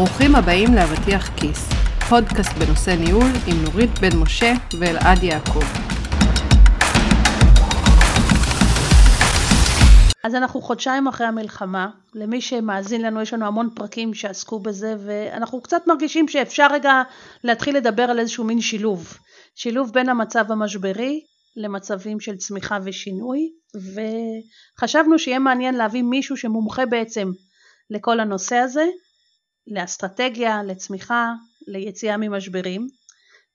ברוכים הבאים לאבטיח כיס, פודקאסט בנושא ניהול עם נורית בן משה ואלעד יעקב. אז אנחנו חודשיים אחרי המלחמה, למי שמאזין לנו יש לנו המון פרקים שעסקו בזה ואנחנו קצת מרגישים שאפשר רגע להתחיל לדבר על איזשהו מין שילוב, שילוב בין המצב המשברי למצבים של צמיחה ושינוי וחשבנו שיהיה מעניין להביא מישהו שמומחה בעצם לכל הנושא הזה, לאסטרטגיה, לצמיחה, ליציאה ממשברים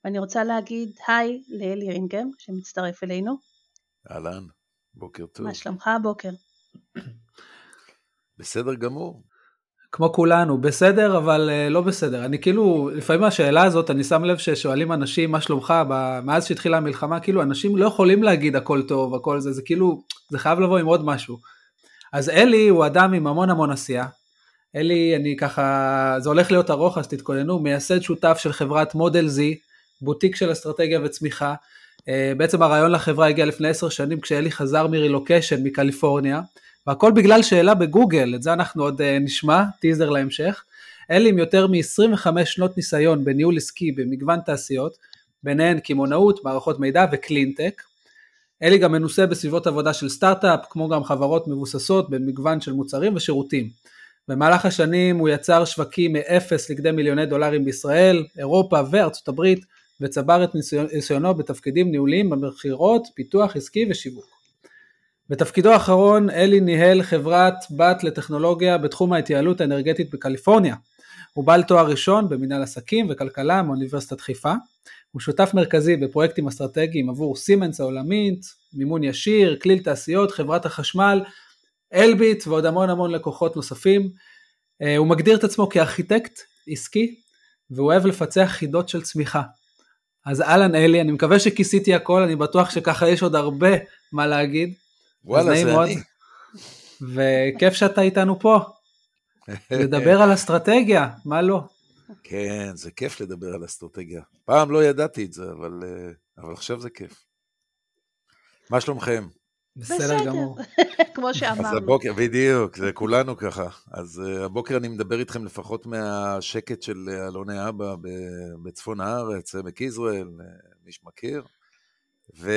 ואני רוצה להגיד היי לאלי רינגר שמצטרף אלינו. אהלן, בוקר טוב. מה שלומך הבוקר? בסדר גמור. כמו כולנו, בסדר אבל uh, לא בסדר. אני כאילו, לפעמים השאלה הזאת, אני שם לב ששואלים אנשים מה שלומך מאז שהתחילה המלחמה, כאילו אנשים לא יכולים להגיד הכל טוב, הכל זה, זה כאילו, זה חייב לבוא עם עוד משהו. אז אלי הוא אדם עם המון המון עשייה. אלי, אני ככה, זה הולך להיות ארוך אז תתכוננו, מייסד שותף של חברת מודל Z, בוטיק של אסטרטגיה וצמיחה. Uh, בעצם הרעיון לחברה הגיע לפני עשר שנים כשאלי חזר מרילוקיישן מקליפורניה. והכל בגלל שאלה בגוגל, את זה אנחנו עוד uh, נשמע, טיזר להמשך. אלי עם יותר מ-25 שנות ניסיון בניהול עסקי במגוון תעשיות, ביניהן קמעונאות, מערכות מידע וקלינטק. אלי גם מנוסה בסביבות עבודה של סטארט-אפ, כמו גם חברות מבוססות במגוון של מוצרים ושירותים. במהלך השנים הוא יצר שווקים מאפס לכדי מיליוני דולרים בישראל, אירופה וארצות הברית, וצבר את ניסיונו בתפקידים ניהוליים במכירות, פיתוח עסקי ושיווק. בתפקידו האחרון אלי ניהל חברת בת לטכנולוגיה בתחום ההתייעלות האנרגטית בקליפורניה. הוא בעל תואר ראשון במנהל עסקים וכלכלה מאוניברסיטת חיפה. הוא שותף מרכזי בפרויקטים אסטרטגיים עבור סימנס העולמית, מימון ישיר, כליל תעשיות, חברת החשמל, אלביט ועוד המון המון לקוחות נוספים. אה, הוא מגדיר את עצמו כארכיטקט עסקי והוא אוהב לפצח חידות של צמיחה. אז אהלן אלי, אני מקווה שכיסיתי הכל, אני בטוח שככה יש עוד הרבה מה להגיד. וואלה, זה מאוד. אני. וכיף שאתה איתנו פה. לדבר על אסטרטגיה, מה לא? כן, זה כיף לדבר על אסטרטגיה. פעם לא ידעתי את זה, אבל, אה, אבל עכשיו זה כיף. מה שלומכם? בסדר גמור. כמו אז שאמרנו. הבוקר, בדיוק, זה כולנו ככה. אז uh, הבוקר אני מדבר איתכם לפחות מהשקט של אה, אלוני אבא ב- בצפון הארץ, עמק יזרעאל, אה, מי שמכיר. ו...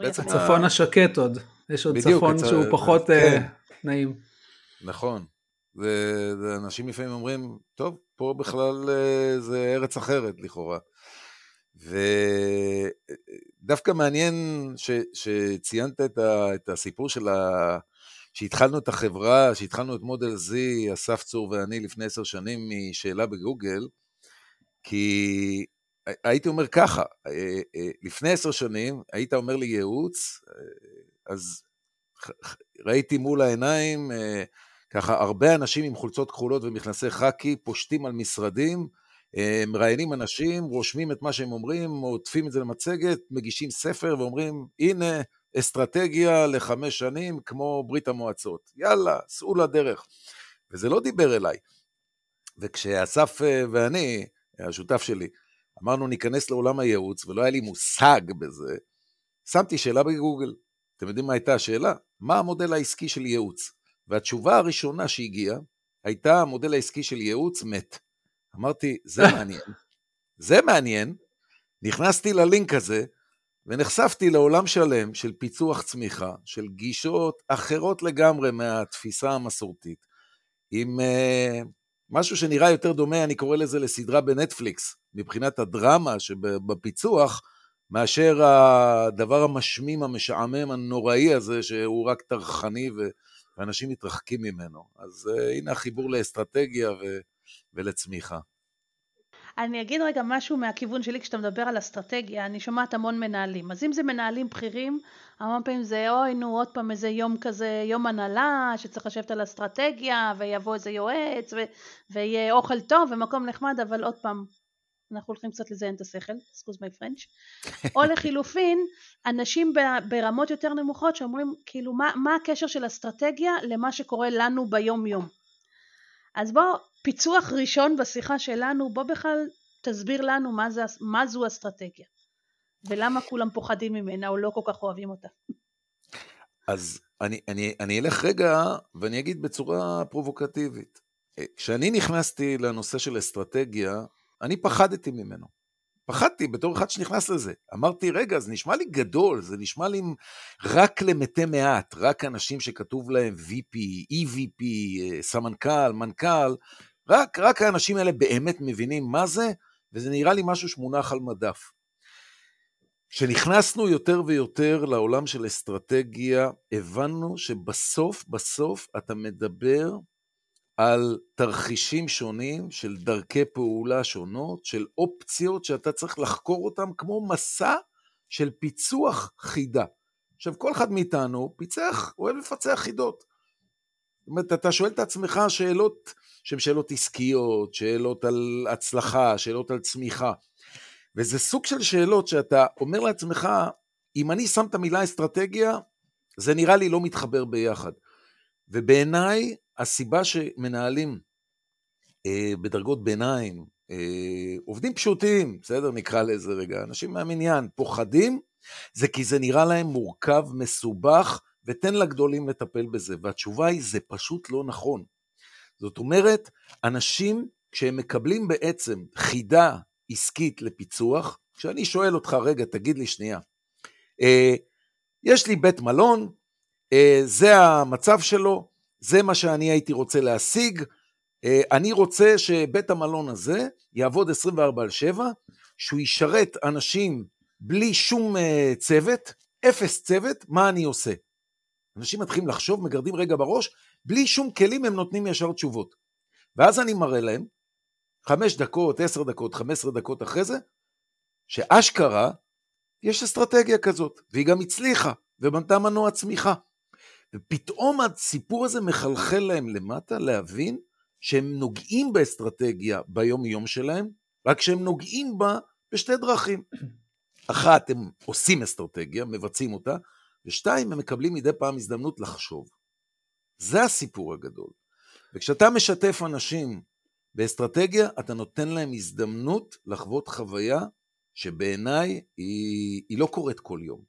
בעצם. צפון השקט עוד, יש עוד בדיוק, צפון שהוא פחות כן. אה, נעים. נכון. זה, זה אנשים לפעמים אומרים, טוב, פה בכלל אה, זה ארץ אחרת לכאורה. ודווקא מעניין ש, שציינת את, ה, את הסיפור של ה... שהתחלנו את החברה, שהתחלנו את מודל Z, אסף צור ואני לפני עשר שנים משאלה בגוגל, כי הייתי אומר ככה, אה, אה, לפני עשר שנים היית אומר לי ייעוץ, אה, אז ראיתי מול העיניים ככה הרבה אנשים עם חולצות כחולות ומכנסי חאקי פושטים על משרדים, מראיינים אנשים, רושמים את מה שהם אומרים, עוטפים את זה למצגת, מגישים ספר ואומרים, הנה אסטרטגיה לחמש שנים כמו ברית המועצות. יאללה, סעו לדרך. וזה לא דיבר אליי. וכשאסף אה, ואני, השותף שלי, אמרנו ניכנס לעולם הייעוץ, ולא היה לי מושג בזה, שמתי שאלה בגוגל. אתם יודעים מה הייתה השאלה? מה המודל העסקי של ייעוץ? והתשובה הראשונה שהגיעה הייתה המודל העסקי של ייעוץ מת. אמרתי, זה מעניין. זה מעניין. נכנסתי ללינק הזה ונחשפתי לעולם שלם של פיצוח צמיחה, של גישות אחרות לגמרי מהתפיסה המסורתית, עם uh, משהו שנראה יותר דומה, אני קורא לזה לסדרה בנטפליקס, מבחינת הדרמה שבפיצוח, מאשר הדבר המשמים, המשעמם, הנוראי הזה, שהוא רק טרחני. ואנשים מתרחקים ממנו. אז uh, הנה החיבור לאסטרטגיה ו... ולצמיחה. אני אגיד רגע משהו מהכיוון שלי כשאתה מדבר על אסטרטגיה, אני שומעת המון מנהלים. אז אם זה מנהלים בכירים, המון פעמים זה אוי נו עוד פעם איזה יום כזה, יום הנהלה, שצריך לשבת על אסטרטגיה, ויבוא איזה יועץ, ו- ויהיה אוכל טוב ומקום נחמד, אבל עוד פעם, אנחנו הולכים קצת לזיין את השכל, excuse my French. או לחילופין, אנשים ברמות יותר נמוכות שאומרים, כאילו, מה, מה הקשר של אסטרטגיה למה שקורה לנו ביום יום? אז בוא, פיצוח ראשון בשיחה שלנו, בוא בכלל תסביר לנו מה, זה, מה זו אסטרטגיה. ולמה כולם פוחדים ממנה או לא כל כך אוהבים אותה. אז אני, אני, אני אלך רגע ואני אגיד בצורה פרובוקטיבית. כשאני נכנסתי לנושא של אסטרטגיה, אני פחדתי ממנו. פחדתי בתור אחד שנכנס לזה. אמרתי, רגע, זה נשמע לי גדול, זה נשמע לי רק למתי מעט, רק אנשים שכתוב להם VP, EVP, סמנכ"ל, מנכ"ל, רק, רק האנשים האלה באמת מבינים מה זה, וזה נראה לי משהו שמונח על מדף. כשנכנסנו יותר ויותר לעולם של אסטרטגיה, הבנו שבסוף, בסוף אתה מדבר על תרחישים שונים של דרכי פעולה שונות, של אופציות שאתה צריך לחקור אותן כמו מסע של פיצוח חידה. עכשיו, כל אחד מאיתנו פיצח, אוהב לפצח חידות. זאת אומרת, אתה שואל את עצמך שאלות שהן שאלות עסקיות, שאלות על הצלחה, שאלות על צמיחה. וזה סוג של שאלות שאתה אומר לעצמך, אם אני שם את המילה אסטרטגיה, זה נראה לי לא מתחבר ביחד. ובעיניי, הסיבה שמנהלים אה, בדרגות ביניים, אה, עובדים פשוטים, בסדר, נקרא לזה רגע, אנשים מהמניין, פוחדים, זה כי זה נראה להם מורכב, מסובך, ותן לגדולים לטפל בזה. והתשובה היא, זה פשוט לא נכון. זאת אומרת, אנשים, כשהם מקבלים בעצם חידה עסקית לפיצוח, כשאני שואל אותך, רגע, תגיד לי שנייה, אה, יש לי בית מלון, אה, זה המצב שלו, זה מה שאני הייתי רוצה להשיג, אה, אני רוצה שבית המלון הזה יעבוד 24 על 7, שהוא ישרת אנשים בלי שום אה, צוות, אפס צוות, מה אני עושה? אנשים מתחילים לחשוב, מגרדים רגע בראש, בלי שום כלים הם נותנים ישר תשובות. ואז אני מראה להם, חמש דקות, עשר דקות, חמש עשרה דקות אחרי זה, שאשכרה יש אסטרטגיה כזאת, והיא גם הצליחה, ובנתה מנוע צמיחה. ופתאום הסיפור הזה מחלחל להם למטה להבין שהם נוגעים באסטרטגיה ביום-יום שלהם, רק שהם נוגעים בה בשתי דרכים. אחת, הם עושים אסטרטגיה, מבצעים אותה, ושתיים, הם מקבלים מדי פעם הזדמנות לחשוב. זה הסיפור הגדול. וכשאתה משתף אנשים באסטרטגיה, אתה נותן להם הזדמנות לחוות חוויה שבעיניי היא, היא לא קורית כל יום.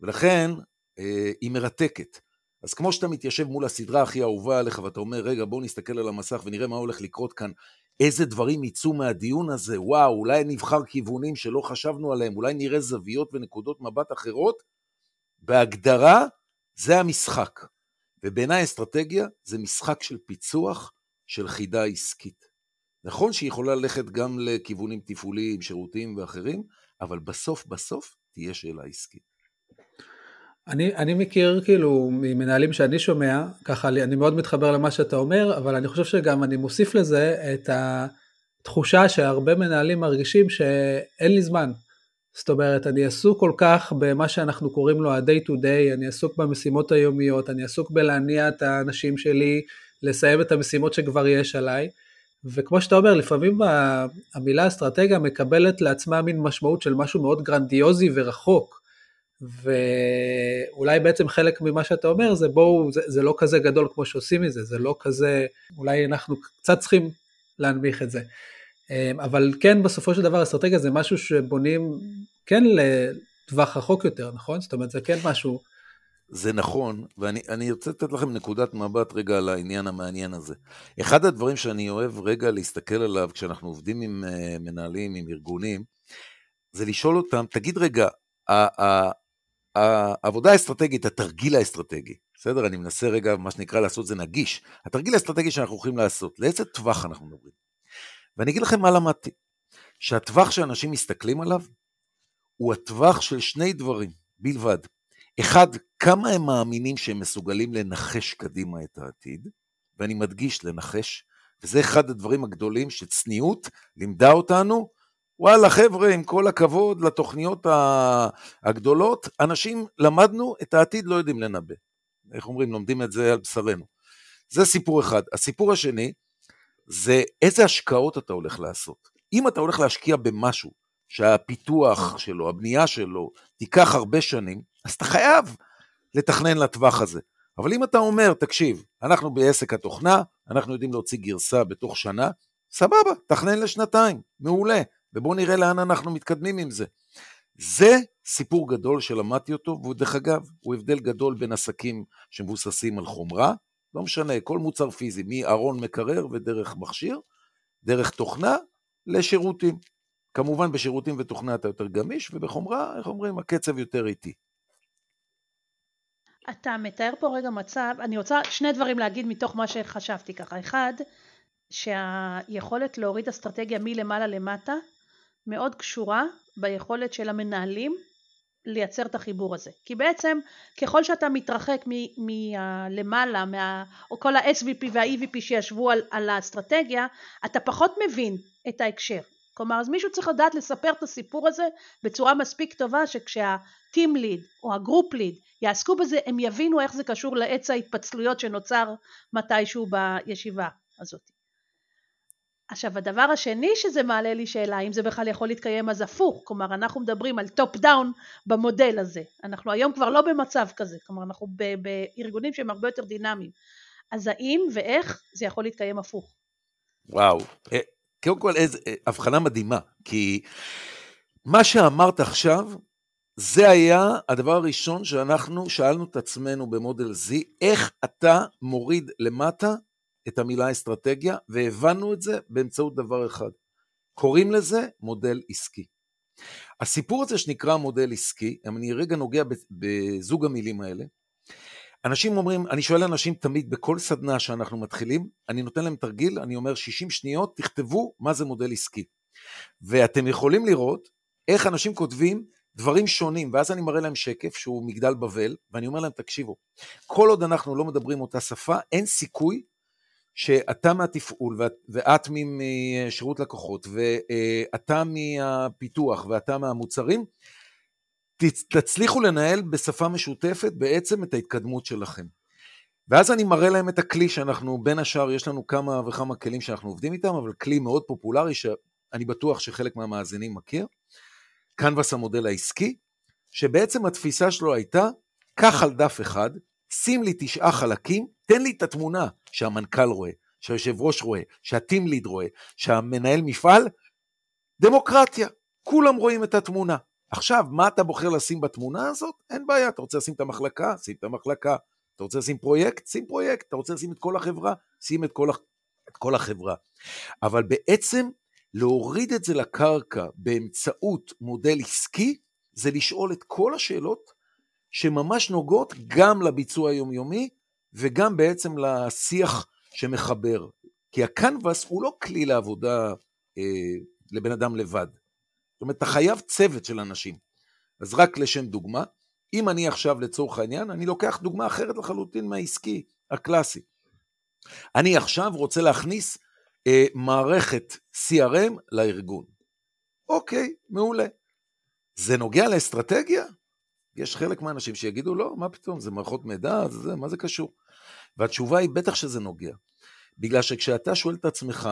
ולכן אה, היא מרתקת. אז כמו שאתה מתיישב מול הסדרה הכי אהובה עליך ואתה אומר, רגע, בואו נסתכל על המסך ונראה מה הולך לקרות כאן, איזה דברים יצאו מהדיון הזה, וואו, אולי נבחר כיוונים שלא חשבנו עליהם, אולי נראה זוויות ונקודות מבט אחרות, בהגדרה זה המשחק. ובעיניי אסטרטגיה זה משחק של פיצוח של חידה עסקית. נכון שהיא יכולה ללכת גם לכיוונים תפעוליים, שירותיים ואחרים, אבל בסוף בסוף תהיה שאלה עסקית. אני, אני מכיר כאילו ממנהלים שאני שומע, ככה אני מאוד מתחבר למה שאתה אומר, אבל אני חושב שגם אני מוסיף לזה את התחושה שהרבה מנהלים מרגישים שאין לי זמן. זאת אומרת, אני עסוק כל כך במה שאנחנו קוראים לו ה-day to day, אני עסוק במשימות היומיות, אני עסוק בלהניע את האנשים שלי, לסיים את המשימות שכבר יש עליי, וכמו שאתה אומר, לפעמים המילה אסטרטגיה מקבלת לעצמה מין משמעות של משהו מאוד גרנדיוזי ורחוק. ואולי בעצם חלק ממה שאתה אומר זה בואו, זה, זה לא כזה גדול כמו שעושים מזה, זה לא כזה, אולי אנחנו קצת צריכים להנמיך את זה. אמ, אבל כן, בסופו של דבר אסטרטגיה זה משהו שבונים כן לטווח רחוק יותר, נכון? זאת אומרת, זה כן משהו... זה נכון, ואני רוצה לתת לכם נקודת מבט רגע על העניין המעניין הזה. אחד הדברים שאני אוהב רגע להסתכל עליו כשאנחנו עובדים עם uh, מנהלים, עם ארגונים, זה לשאול אותם, תגיד רגע, העבודה האסטרטגית, התרגיל האסטרטגי, בסדר? אני מנסה רגע, מה שנקרא, לעשות זה נגיש. התרגיל האסטרטגי שאנחנו הולכים לעשות, לאיזה טווח אנחנו מדברים? ואני אגיד לכם מה למדתי. שהטווח שאנשים מסתכלים עליו, הוא הטווח של שני דברים בלבד. אחד, כמה הם מאמינים שהם מסוגלים לנחש קדימה את העתיד, ואני מדגיש לנחש, וזה אחד הדברים הגדולים שצניעות לימדה אותנו, וואלה חבר'ה, עם כל הכבוד לתוכניות הגדולות, אנשים למדנו את העתיד לא יודעים לנבא. איך אומרים, לומדים את זה על בשרנו. זה סיפור אחד. הסיפור השני, זה איזה השקעות אתה הולך לעשות. אם אתה הולך להשקיע במשהו שהפיתוח שלו, הבנייה שלו, תיקח הרבה שנים, אז אתה חייב לתכנן לטווח הזה. אבל אם אתה אומר, תקשיב, אנחנו בעסק התוכנה, אנחנו יודעים להוציא גרסה בתוך שנה, סבבה, תכנן לשנתיים, מעולה, ובואו נראה לאן אנחנו מתקדמים עם זה. זה סיפור גדול שלמדתי אותו, והוא דרך אגב, הוא הבדל גדול בין עסקים שמבוססים על חומרה, לא משנה, כל מוצר פיזי, מארון מקרר ודרך מכשיר, דרך תוכנה לשירותים. כמובן בשירותים ותוכנה אתה יותר גמיש, ובחומרה, איך אומרים, הקצב יותר איטי. אתה מתאר פה רגע מצב, אני רוצה שני דברים להגיד מתוך מה שחשבתי ככה. אחד, שהיכולת להוריד אסטרטגיה מלמעלה למטה מאוד קשורה ביכולת של המנהלים לייצר את החיבור הזה. כי בעצם ככל שאתה מתרחק מלמעלה, מה, או כל ה-SVP וה-EVP שישבו על, על האסטרטגיה, אתה פחות מבין את ההקשר. כלומר, אז מישהו צריך לדעת לספר את הסיפור הזה בצורה מספיק טובה שכשה-team lead או ה-group lead יעסקו בזה, הם יבינו איך זה קשור לעץ ההתפצלויות שנוצר מתישהו בישיבה הזאת. עכשיו הדבר השני שזה מעלה לי שאלה אם זה בכלל יכול להתקיים אז הפוך. כלומר אנחנו מדברים על top down במודל הזה. אנחנו היום כבר לא במצב כזה. כלומר אנחנו בארגונים שהם הרבה יותר דינמיים. אז האם ואיך זה יכול להתקיים הפוך? וואו. אה, קודם כל איזו אה, הבחנה מדהימה. כי מה שאמרת עכשיו זה היה הדבר הראשון שאנחנו שאלנו את עצמנו במודל Z, איך אתה מוריד למטה את המילה אסטרטגיה, והבנו את זה באמצעות דבר אחד. קוראים לזה מודל עסקי. הסיפור הזה שנקרא מודל עסקי, אם אני רגע נוגע בזוג המילים האלה, אנשים אומרים, אני שואל אנשים תמיד בכל סדנה שאנחנו מתחילים, אני נותן להם תרגיל, אני אומר 60 שניות, תכתבו מה זה מודל עסקי. ואתם יכולים לראות איך אנשים כותבים דברים שונים, ואז אני מראה להם שקף שהוא מגדל בבל, ואני אומר להם, תקשיבו, כל עוד אנחנו לא מדברים אותה שפה, אין סיכוי שאתה מהתפעול ואת משירות לקוחות ואתה מהפיתוח ואתה מהמוצרים, תצליחו לנהל בשפה משותפת בעצם את ההתקדמות שלכם. ואז אני מראה להם את הכלי שאנחנו, בין השאר יש לנו כמה וכמה כלים שאנחנו עובדים איתם, אבל כלי מאוד פופולרי שאני בטוח שחלק מהמאזינים מכיר, קנבס המודל העסקי, שבעצם התפיסה שלו הייתה, קח על דף אחד, שים לי תשעה חלקים, תן לי את התמונה שהמנכ"ל רואה, שהיושב ראש רואה, שהטים ליד רואה, שהמנהל מפעל, דמוקרטיה, כולם רואים את התמונה. עכשיו, מה אתה בוחר לשים בתמונה הזאת? אין בעיה, אתה רוצה לשים את המחלקה? שים את המחלקה. אתה רוצה לשים פרויקט? שים פרויקט. אתה רוצה לשים את כל החברה? שים את כל, הח... את כל החברה. אבל בעצם, להוריד את זה לקרקע באמצעות מודל עסקי, זה לשאול את כל השאלות שממש נוגעות גם לביצוע היומיומי וגם בעצם לשיח שמחבר. כי הקנבס הוא לא כלי לעבודה אה, לבן אדם לבד. זאת אומרת, אתה חייב צוות של אנשים. אז רק לשם דוגמה, אם אני עכשיו לצורך העניין, אני לוקח דוגמה אחרת לחלוטין מהעסקי הקלאסי. אני עכשיו רוצה להכניס אה, מערכת CRM לארגון. אוקיי, מעולה. זה נוגע לאסטרטגיה? יש חלק מהאנשים שיגידו, לא, מה פתאום, זה מערכות מידע, זה, זה, מה זה קשור? והתשובה היא, בטח שזה נוגע. בגלל שכשאתה שואל את עצמך,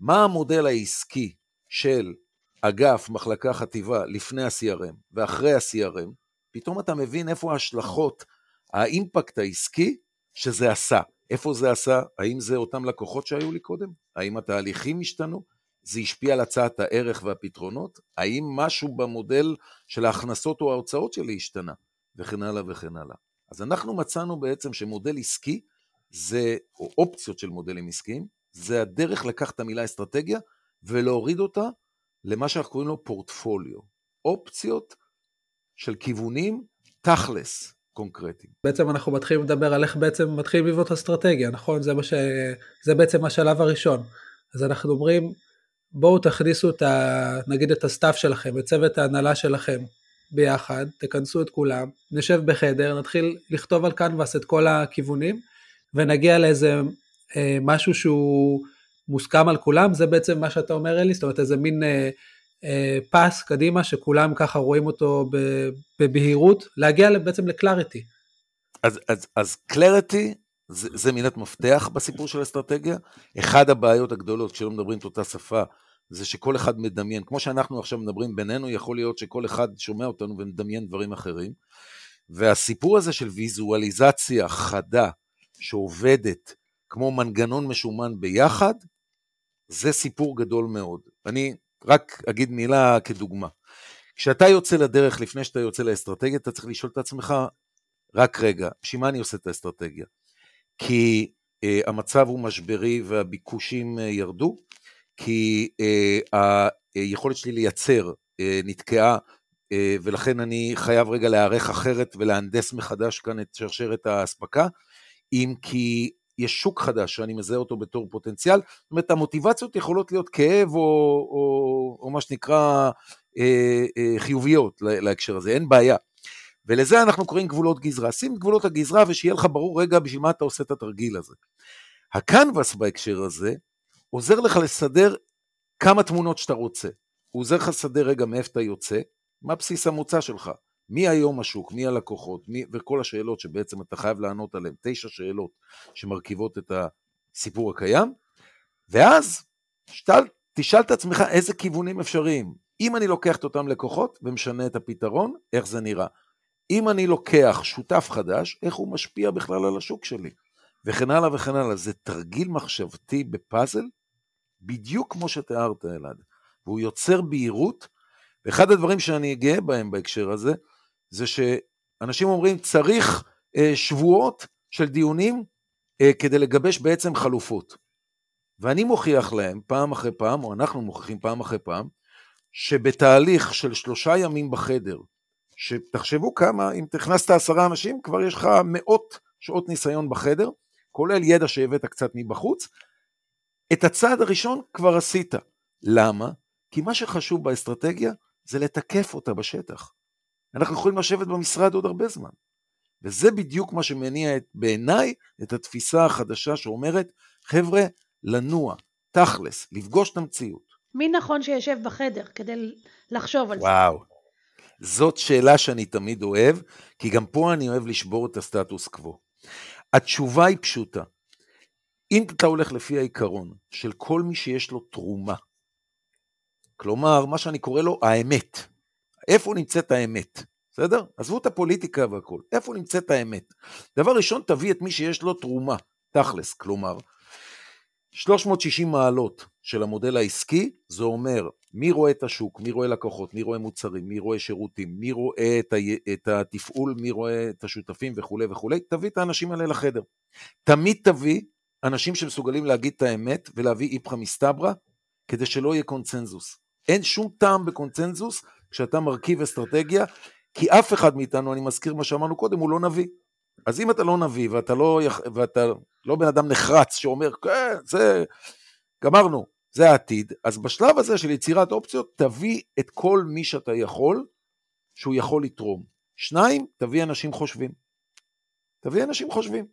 מה המודל העסקי של אגף, מחלקה, חטיבה, לפני ה-CRM ואחרי ה-CRM, פתאום אתה מבין איפה ההשלכות, האימפקט העסקי שזה עשה. איפה זה עשה? האם זה אותם לקוחות שהיו לי קודם? האם התהליכים השתנו? זה השפיע על הצעת הערך והפתרונות? האם משהו במודל של ההכנסות או ההוצאות שלי השתנה? וכן הלאה וכן הלאה. אז אנחנו מצאנו בעצם שמודל עסקי זה, או אופציות של מודלים עסקיים, זה הדרך לקחת את המילה אסטרטגיה ולהוריד אותה למה שאנחנו קוראים לו פורטפוליו. אופציות של כיוונים תכלס קונקרטיים. בעצם אנחנו מתחילים לדבר על איך בעצם מתחילים לבנות אסטרטגיה, נכון? זה, ש... זה בעצם השלב הראשון. אז אנחנו אומרים, בואו תכניסו את ה... נגיד את ה staff שלכם, את צוות ההנהלה שלכם ביחד, תכנסו את כולם, נשב בחדר, נתחיל לכתוב על קנבס את כל הכיוונים, ונגיע לאיזה אה, משהו שהוא מוסכם על כולם, זה בעצם מה שאתה אומר אלי, זאת אומרת איזה מין אה, אה, פס קדימה שכולם ככה רואים אותו בבהירות, להגיע בעצם לקלאריטי. אז, אז, אז קלאריטי זה, זה מילת מפתח בסיפור של אסטרטגיה. אחד הבעיות הגדולות כשלא מדברים את אותה שפה, זה שכל אחד מדמיין, כמו שאנחנו עכשיו מדברים בינינו, יכול להיות שכל אחד שומע אותנו ומדמיין דברים אחרים. והסיפור הזה של ויזואליזציה חדה, שעובדת כמו מנגנון משומן ביחד, זה סיפור גדול מאוד. אני רק אגיד מילה כדוגמה. כשאתה יוצא לדרך לפני שאתה יוצא לאסטרטגיה, אתה צריך לשאול את עצמך, רק רגע, בשביל מה אני עושה את האסטרטגיה? כי המצב הוא משברי והביקושים ירדו, כי היכולת שלי לייצר נתקעה, ולכן אני חייב רגע להיערך אחרת ולהנדס מחדש כאן את שרשרת האספקה, אם כי יש שוק חדש שאני מזהה אותו בתור פוטנציאל, זאת אומרת המוטיבציות יכולות להיות כאב או, או, או מה שנקרא אה, אה, חיוביות להקשר הזה, אין בעיה. ולזה אנחנו קוראים גבולות גזרה. שים גבולות הגזרה ושיהיה לך ברור רגע בשביל מה אתה עושה את התרגיל הזה. הקנבס בהקשר הזה עוזר לך לסדר כמה תמונות שאתה רוצה. הוא עוזר לך לסדר רגע מאיפה אתה יוצא, מה בסיס המוצא שלך, מי היום השוק, מי הלקוחות, מי, וכל השאלות שבעצם אתה חייב לענות עליהן, תשע שאלות שמרכיבות את הסיפור הקיים, ואז שתל, תשאל את עצמך איזה כיוונים אפשריים. אם אני לוקח את אותם לקוחות ומשנה את הפתרון, איך זה נראה. אם אני לוקח שותף חדש, איך הוא משפיע בכלל על השוק שלי, וכן הלאה וכן הלאה. זה תרגיל מחשבתי בפאזל, בדיוק כמו שתיארת, אלעד. והוא יוצר בהירות, ואחד הדברים שאני גאה בהם בהקשר הזה, זה שאנשים אומרים, צריך אה, שבועות של דיונים אה, כדי לגבש בעצם חלופות. ואני מוכיח להם פעם אחרי פעם, או אנחנו מוכיחים פעם אחרי פעם, שבתהליך של שלושה ימים בחדר, שתחשבו כמה, אם תכנסת עשרה אנשים, כבר יש לך מאות שעות ניסיון בחדר, כולל ידע שהבאת קצת מבחוץ, את הצעד הראשון כבר עשית. למה? כי מה שחשוב באסטרטגיה זה לתקף אותה בשטח. אנחנו יכולים לשבת במשרד עוד הרבה זמן. וזה בדיוק מה שמניע את, בעיניי את התפיסה החדשה שאומרת, חבר'ה, לנוע, תכלס, לפגוש את המציאות. מי נכון שישב בחדר כדי לחשוב על וואו. זה? וואו. זאת שאלה שאני תמיד אוהב, כי גם פה אני אוהב לשבור את הסטטוס קוו. התשובה היא פשוטה. אם אתה הולך לפי העיקרון של כל מי שיש לו תרומה, כלומר, מה שאני קורא לו האמת, איפה נמצאת האמת, בסדר? עזבו את הפוליטיקה והכול, איפה נמצאת האמת? דבר ראשון, תביא את מי שיש לו תרומה, תכלס, כלומר, 360 מעלות של המודל העסקי, זה אומר מי רואה את השוק, מי רואה לקוחות, מי רואה מוצרים, מי רואה שירותים, מי רואה את, ה, את התפעול, מי רואה את השותפים וכולי וכולי, תביא את האנשים האלה לחדר. תמיד תביא אנשים שמסוגלים להגיד את האמת ולהביא איפכא מסתברא, כדי שלא יהיה קונצנזוס. אין שום טעם בקונצנזוס כשאתה מרכיב אסטרטגיה, כי אף אחד מאיתנו, אני מזכיר מה שאמרנו קודם, הוא לא נביא. אז אם אתה לא נביא ואתה לא, ואתה לא בן אדם נחרץ שאומר, כן, זה, גמרנו, זה העתיד, אז בשלב הזה של יצירת אופציות, תביא את כל מי שאתה יכול, שהוא יכול לתרום. שניים, תביא אנשים חושבים. תביא אנשים חושבים.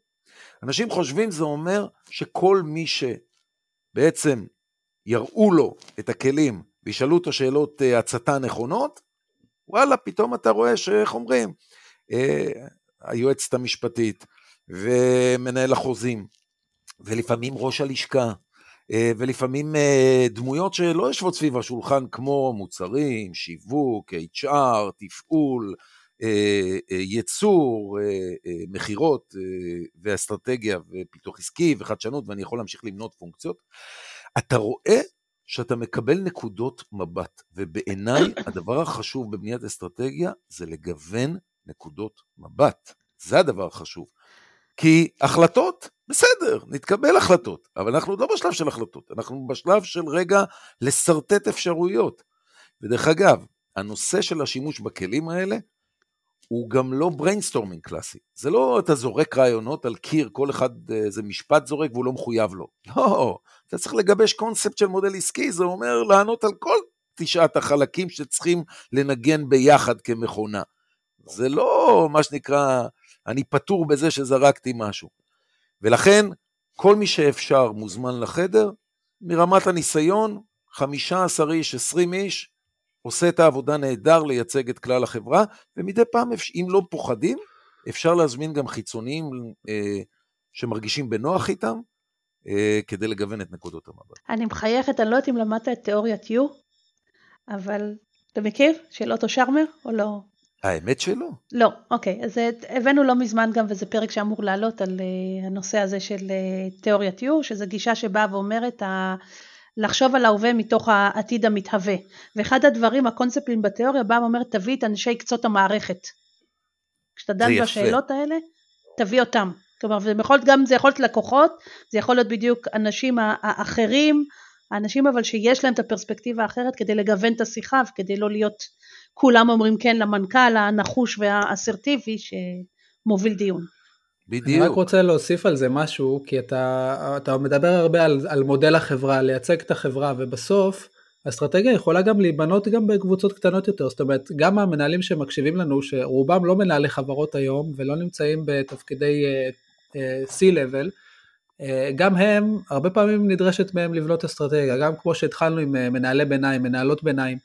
אנשים חושבים זה אומר שכל מי שבעצם יראו לו את הכלים וישאלו אותו שאלות אה, הצתה נכונות, וואלה, פתאום אתה רואה שאיך אומרים, אה, היועצת המשפטית ומנהל החוזים, ולפעמים ראש הלשכה, אה, ולפעמים דמויות שלא יושבות סביב השולחן כמו מוצרים, שיווק, HR, תפעול, ייצור, מכירות ואסטרטגיה ופיתוח עסקי וחדשנות, ואני יכול להמשיך למנות פונקציות. אתה רואה שאתה מקבל נקודות מבט, ובעיניי הדבר החשוב בבניית אסטרטגיה זה לגוון נקודות מבט. זה הדבר החשוב. כי החלטות, בסדר, נתקבל החלטות, אבל אנחנו לא בשלב של החלטות, אנחנו בשלב של רגע לשרטט אפשרויות. ודרך אגב, הנושא של השימוש בכלים האלה הוא גם לא brainstorming קלאסי. זה לא אתה זורק רעיונות על קיר, כל אחד איזה משפט זורק והוא לא מחויב לו. לא, אתה צריך לגבש קונספט של מודל עסקי, זה אומר לענות על כל תשעת החלקים שצריכים לנגן ביחד כמכונה. זה לא מה שנקרא, אני פטור בזה שזרקתי משהו. ולכן, כל מי שאפשר מוזמן לחדר, מרמת הניסיון, 15 איש, 20 איש, עושה את העבודה נהדר לייצג את כלל החברה, ומדי פעם, אם לא פוחדים, אפשר להזמין גם חיצוניים אה, שמרגישים בנוח איתם, אה, כדי לגוון את נקודות המבט. אני מחייכת, אני לא יודעת אם למדת את תיאוריית U, אבל אתה מכיר? של אוטו שרמר או לא? האמת שלא. לא, אוקיי. אז הבאנו לא מזמן גם, וזה פרק שאמור לעלות על uh, הנושא הזה של uh, תיאוריית U, שזו גישה שבאה ואומרת, לחשוב על ההווה מתוך העתיד המתהווה. ואחד הדברים, הקונספטים בתיאוריה בא ואומר תביא את אנשי קצות המערכת. כשאתה דן בשאלות האלה, תביא אותם. כלומר, זה יכול להיות גם, זה יכול להיות לקוחות, זה יכול להיות בדיוק אנשים האחרים, האנשים אבל שיש להם את הפרספקטיבה האחרת כדי לגוון את השיחה וכדי לא להיות כולם אומרים כן למנכ"ל הנחוש והאסרטיבי שמוביל דיון. בדיוק. אני רק רוצה להוסיף על זה משהו, כי אתה, אתה מדבר הרבה על, על מודל החברה, לייצג את החברה, ובסוף אסטרטגיה יכולה גם להיבנות גם בקבוצות קטנות יותר, זאת אומרת, גם המנהלים שמקשיבים לנו, שרובם לא מנהלי חברות היום, ולא נמצאים בתפקידי uh, uh, C-Level, uh, גם הם, הרבה פעמים נדרשת מהם לבנות אסטרטגיה, גם כמו שהתחלנו עם uh, מנהלי ביניים, מנהלות ביניים,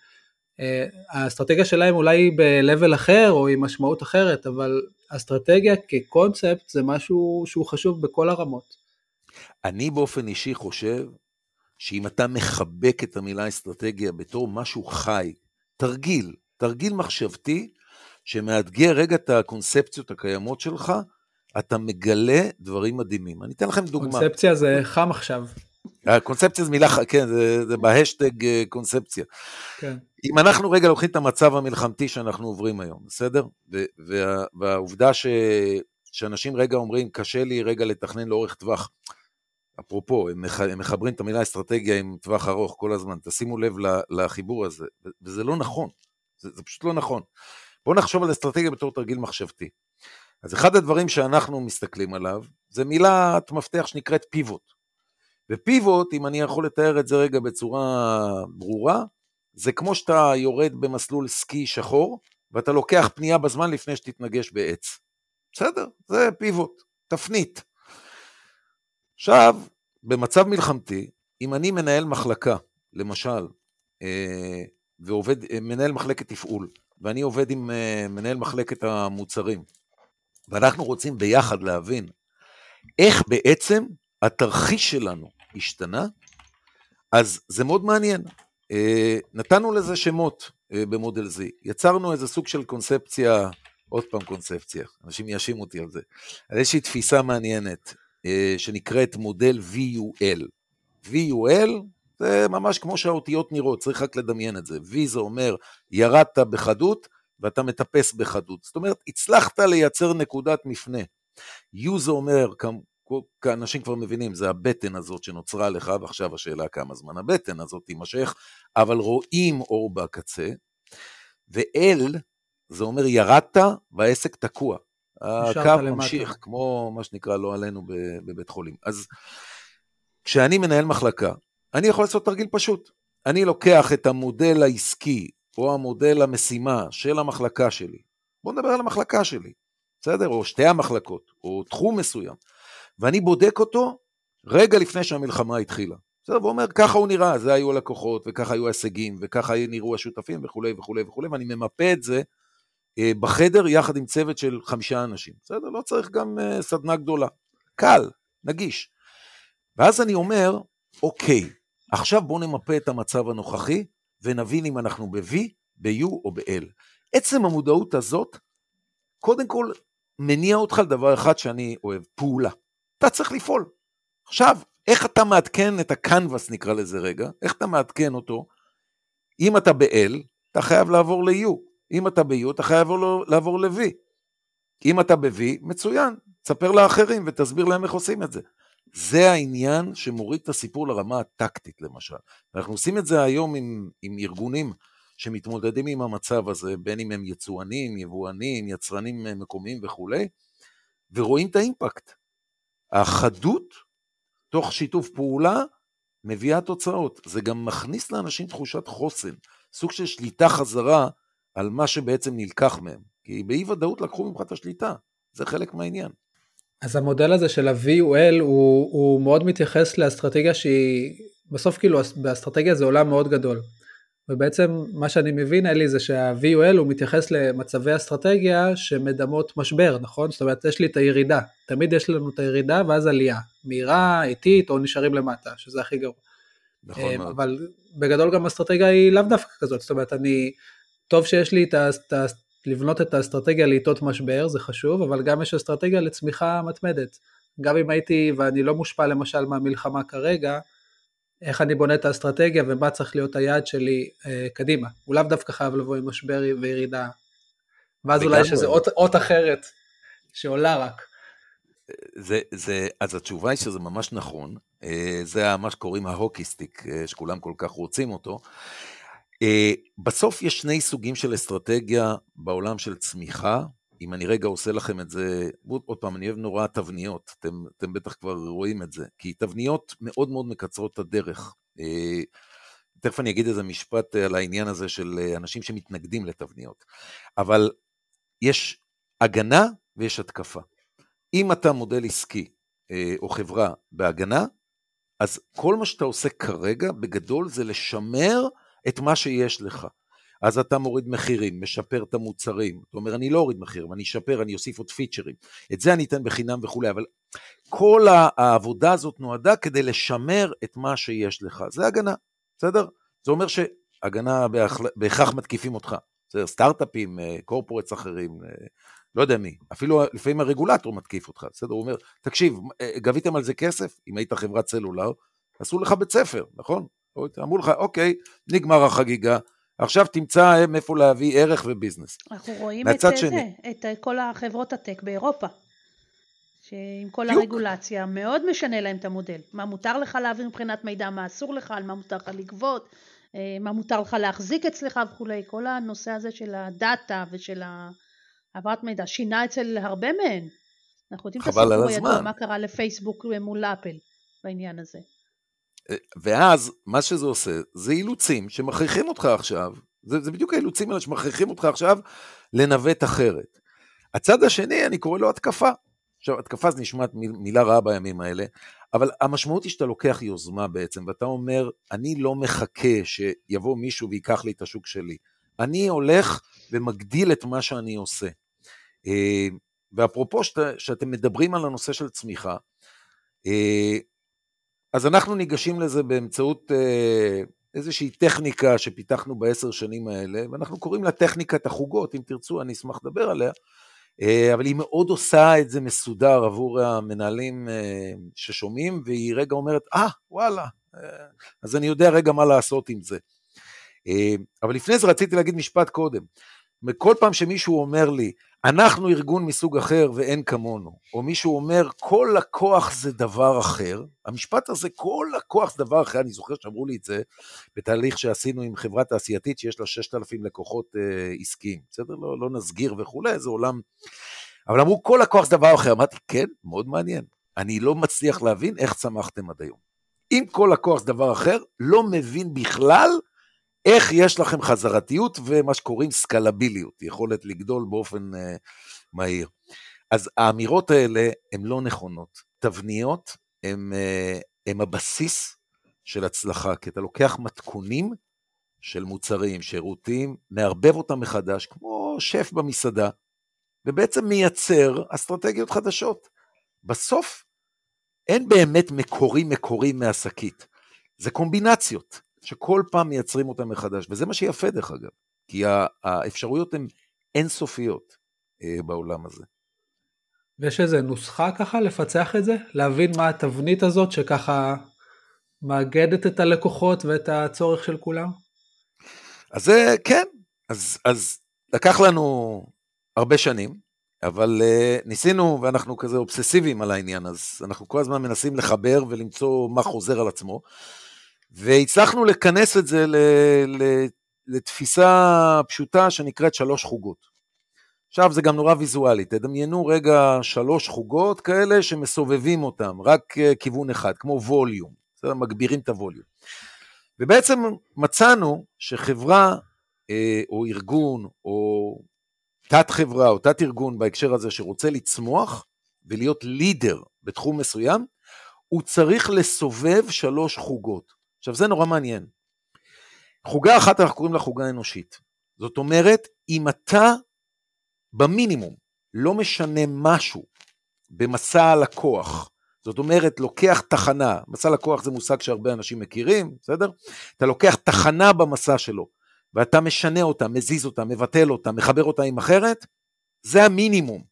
האסטרטגיה שלהם אולי היא ב-level אחר או עם משמעות אחרת, אבל אסטרטגיה כקונספט זה משהו שהוא חשוב בכל הרמות. אני באופן אישי חושב שאם אתה מחבק את המילה אסטרטגיה בתור משהו חי, תרגיל, תרגיל מחשבתי, שמאתגר רגע את הקונספציות הקיימות שלך, אתה מגלה דברים מדהימים. אני אתן לכם דוגמה. קונספציה זה חם עכשיו. קונספציה זה מילה, כן, זה, זה בהשטג אה, קונספציה. כן. אם אנחנו רגע לוקחים את המצב המלחמתי שאנחנו עוברים היום, בסדר? וה, והעובדה ש, שאנשים רגע אומרים, קשה לי רגע לתכנן לאורך טווח. אפרופו, הם, מח, הם מחברים את המילה אסטרטגיה עם טווח ארוך כל הזמן, תשימו לב לחיבור הזה, וזה לא נכון, זה, זה פשוט לא נכון. בואו נחשוב על אסטרטגיה בתור תרגיל מחשבתי. אז אחד הדברים שאנחנו מסתכלים עליו, זה מילת מפתח שנקראת פיבוט. ופיבוט, אם אני יכול לתאר את זה רגע בצורה ברורה, זה כמו שאתה יורד במסלול סקי שחור, ואתה לוקח פנייה בזמן לפני שתתנגש בעץ. בסדר? זה פיבוט, תפנית. עכשיו, במצב מלחמתי, אם אני מנהל מחלקה, למשל, אה, ועובד, אה, מנהל מחלקת תפעול, ואני עובד עם אה, מנהל מחלקת המוצרים, ואנחנו רוצים ביחד להבין איך בעצם התרחיש שלנו השתנה, אז זה מאוד מעניין. נתנו לזה שמות במודל Z, יצרנו איזה סוג של קונספציה, עוד פעם קונספציה, אנשים יאשימו אותי על זה, על איזושהי תפיסה מעניינת. אה, שנקראת מודל VUL. VUL זה ממש כמו שהאותיות נראות, צריך רק לדמיין את זה. V זה אומר ירדת בחדות ואתה מטפס בחדות. זאת אומרת, הצלחת לייצר נקודת מפנה. U זה אומר, אנשים כבר מבינים, זה הבטן הזאת שנוצרה לך, ועכשיו השאלה כמה זמן הבטן הזאת תימשך, אבל רואים אור בקצה. ו-L זה אומר ירדת והעסק תקוע. הקו ממשיך, כמו מה שנקרא לא עלינו בבית חולים. אז כשאני מנהל מחלקה, אני יכול לעשות תרגיל פשוט. אני לוקח את המודל העסקי או המודל המשימה של המחלקה שלי, בואו נדבר על המחלקה שלי, בסדר? או שתי המחלקות, או תחום מסוים, ואני בודק אותו רגע לפני שהמלחמה התחילה. בסדר, ואומר, ככה הוא נראה, זה היו הלקוחות, וככה היו ההישגים, וככה נראו השותפים, וכולי וכולי וכולי, ואני ממפה את זה אה, בחדר יחד עם צוות של חמישה אנשים. בסדר? לא צריך גם אה, סדנה גדולה. קל, נגיש. ואז אני אומר, אוקיי, עכשיו בואו נמפה את המצב הנוכחי ונבין אם אנחנו ב-V, ב-U או ב-L. עצם המודעות הזאת, קודם כל, מניע אותך לדבר אחד שאני אוהב, פעולה. אתה צריך לפעול. עכשיו, איך אתה מעדכן את הקנבס, נקרא לזה רגע, איך אתה מעדכן אותו? אם אתה ב-L, אתה חייב לעבור ל-U. אם אתה ב-U, אתה חייב לעבור ל-V. אם אתה ב-V, מצוין, תספר לאחרים ותסביר להם איך עושים את זה. זה העניין שמוריד את הסיפור לרמה הטקטית למשל. אנחנו עושים את זה היום עם, עם ארגונים שמתמודדים עם המצב הזה, בין אם הם יצואנים, יבואנים, יצרנים מקומיים וכולי, ורואים את האימפקט. החדות, תוך שיתוף פעולה, מביאה תוצאות. זה גם מכניס לאנשים תחושת חוסן, סוג של שליטה חזרה על מה שבעצם נלקח מהם. כי באי ודאות לקחו ממך את השליטה, זה חלק מהעניין. אז המודל הזה של ה-VUL הוא, הוא מאוד מתייחס לאסטרטגיה שהיא, בסוף כאילו באסטרטגיה זה עולם מאוד גדול. ובעצם מה שאני מבין אלי זה שה-VUL הוא מתייחס למצבי אסטרטגיה שמדמות משבר, נכון? זאת אומרת יש לי את הירידה, תמיד יש לנו את הירידה ואז עלייה, מהירה, איטית או נשארים למטה, שזה הכי גרוע. נכון אה, מאוד. אבל בגדול גם אסטרטגיה היא לאו דווקא כזאת, זאת אומרת אני טוב שיש לי את ה... לבנות את האסטרטגיה לעיתות משבר, זה חשוב, אבל גם יש אסטרטגיה לצמיחה מתמדת. גם אם הייתי, ואני לא מושפע למשל מהמלחמה כרגע, איך אני בונה את האסטרטגיה ומה צריך להיות היעד שלי אה, קדימה. הוא לאו דווקא חייב לבוא עם משבר וירידה. ואז אולי יש איזה אות, אות אחרת שעולה רק. זה, זה, אז התשובה היא שזה ממש נכון, אה, זה מה שקוראים ה hockey stick, אה, שכולם כל כך רוצים אותו. אה, בסוף יש שני סוגים של אסטרטגיה בעולם של צמיחה, אם אני רגע עושה לכם את זה, עוד פעם, אני אוהב נורא תבניות, אתם, אתם בטח כבר רואים את זה, כי תבניות מאוד מאוד מקצרות את הדרך. תכף אני אגיד איזה משפט על העניין הזה של אנשים שמתנגדים לתבניות. אבל יש הגנה ויש התקפה. אם אתה מודל עסקי אה, או חברה בהגנה, אז כל מה שאתה עושה כרגע, בגדול, זה לשמר את מה שיש לך. אז אתה מוריד מחירים, משפר את המוצרים. אתה אומר, אני לא אוריד מחיר, אני אשפר, אני אוסיף עוד פיצ'רים. את זה אני אתן בחינם וכולי, אבל כל העבודה הזאת נועדה כדי לשמר את מה שיש לך. זה הגנה, בסדר? זה אומר שהגנה בהכרח מתקיפים אותך. בסדר, סטארט-אפים, קורפורטס אה, אחרים, אה, לא יודע מי, אפילו לפעמים הרגולטור מתקיף אותך, בסדר? הוא אומר, תקשיב, אה, גביתם על זה כסף? אם היית חברת סלולר, עשו לך בית ספר, נכון? אמרו לך, אוקיי, נגמר החגיגה, עכשיו תמצא מאיפה להביא ערך וביזנס. אנחנו רואים את שני, זה, את כל החברות הטק באירופה, שעם כל יוק. הרגולציה מאוד משנה להם את המודל. מה מותר לך להעביר מבחינת מידע, מה אסור לך, על מה מותר לך לגבות, אה, מה מותר לך להחזיק אצלך וכולי. כל הנושא הזה של הדאטה ושל העברת מידע שינה אצל הרבה מהן. אנחנו יודעים את הסיפור הידוע, מה קרה לפייסבוק מול אפל בעניין הזה. ואז מה שזה עושה, זה אילוצים שמכריחים אותך עכשיו, זה, זה בדיוק האילוצים האלה שמכריחים אותך עכשיו לנווט אחרת. הצד השני, אני קורא לו התקפה. עכשיו, התקפה זה נשמעת מילה רעה בימים האלה, אבל המשמעות היא שאתה לוקח יוזמה בעצם, ואתה אומר, אני לא מחכה שיבוא מישהו ויקח לי את השוק שלי. אני הולך ומגדיל את מה שאני עושה. אה, ואפרופו שאת, שאתם מדברים על הנושא של צמיחה, אה, אז אנחנו ניגשים לזה באמצעות אה, איזושהי טכניקה שפיתחנו בעשר שנים האלה, ואנחנו קוראים לה טכניקת החוגות, אם תרצו אני אשמח לדבר עליה, אבל היא מאוד עושה את זה מסודר עבור המנהלים ששומעים, והיא רגע אומרת, אה, ah, וואלה, אז אני יודע רגע מה לעשות עם זה. אבל לפני זה רציתי להגיד משפט קודם. כל פעם שמישהו אומר לי, אנחנו ארגון מסוג אחר ואין כמונו, או מישהו אומר, כל לקוח זה דבר אחר, המשפט הזה, כל לקוח זה דבר אחר, אני זוכר שאמרו לי את זה בתהליך שעשינו עם חברה תעשייתית שיש לה 6,000 לקוחות אה, עסקיים, בסדר? לא, לא נסגיר וכולי, זה עולם... אבל אמרו, כל לקוח זה דבר אחר. אמרתי, כן, מאוד מעניין. אני לא מצליח להבין איך צמחתם עד היום. אם כל לקוח זה דבר אחר, לא מבין בכלל איך יש לכם חזרתיות ומה שקוראים סקלביליות, יכולת לגדול באופן uh, מהיר. אז האמירות האלה הן לא נכונות. תבניות הן uh, הבסיס של הצלחה, כי אתה לוקח מתכונים של מוצרים, שירותים, מערבב אותם מחדש, כמו שף במסעדה, ובעצם מייצר אסטרטגיות חדשות. בסוף אין באמת מקורי מקורי מהשקית, זה קומבינציות. שכל פעם מייצרים אותם מחדש, וזה מה שיפה דרך אגב, כי האפשרויות הן אינסופיות אה, בעולם הזה. ויש איזה נוסחה ככה לפצח את זה? להבין מה התבנית הזאת שככה מאגדת את הלקוחות ואת הצורך של כולם? אז זה כן, אז, אז לקח לנו הרבה שנים, אבל uh, ניסינו ואנחנו כזה אובססיביים על העניין, אז אנחנו כל הזמן מנסים לחבר ולמצוא מה חוזר על עצמו. והצלחנו לכנס את זה ל, ל, לתפיסה פשוטה שנקראת שלוש חוגות. עכשיו זה גם נורא ויזואלי, תדמיינו רגע שלוש חוגות כאלה שמסובבים אותם, רק אה, כיוון אחד, כמו ווליום, בסדר? מגבירים את הווליום. ובעצם מצאנו שחברה אה, או ארגון או תת חברה או תת ארגון בהקשר הזה שרוצה לצמוח ולהיות לידר בתחום מסוים, הוא צריך לסובב שלוש חוגות. עכשיו זה נורא מעניין. חוגה אחת אנחנו קוראים לה חוגה אנושית. זאת אומרת, אם אתה במינימום לא משנה משהו במסע הלקוח, זאת אומרת, לוקח תחנה, מסע לקוח זה מושג שהרבה אנשים מכירים, בסדר? אתה לוקח תחנה במסע שלו, ואתה משנה אותה, מזיז אותה, מבטל אותה, מחבר אותה עם אחרת, זה המינימום.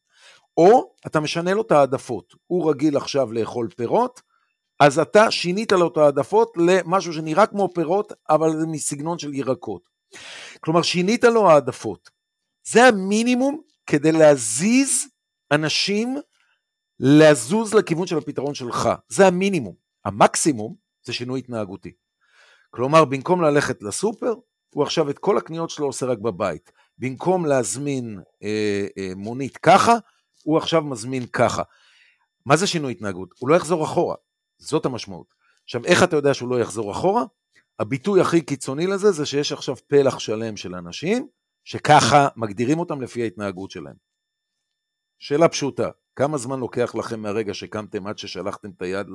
או אתה משנה לו את העדפות, הוא רגיל עכשיו לאכול פירות, אז אתה שינית לו את העדפות למשהו שנראה כמו פירות, אבל זה מסגנון של ירקות. כלומר, שינית לו העדפות. זה המינימום כדי להזיז אנשים לזוז לכיוון של הפתרון שלך, זה המינימום. המקסימום זה שינוי התנהגותי. כלומר, במקום ללכת לסופר, הוא עכשיו את כל הקניות שלו עושה רק בבית. במקום להזמין אה, אה, מונית ככה, הוא עכשיו מזמין ככה. מה זה שינוי התנהגות? הוא לא יחזור אחורה, זאת המשמעות. עכשיו, איך אתה יודע שהוא לא יחזור אחורה? הביטוי הכי קיצוני לזה זה שיש עכשיו פלח שלם של אנשים שככה מגדירים אותם לפי ההתנהגות שלהם. שאלה פשוטה, כמה זמן לוקח לכם מהרגע שקמתם עד ששלחתם את היד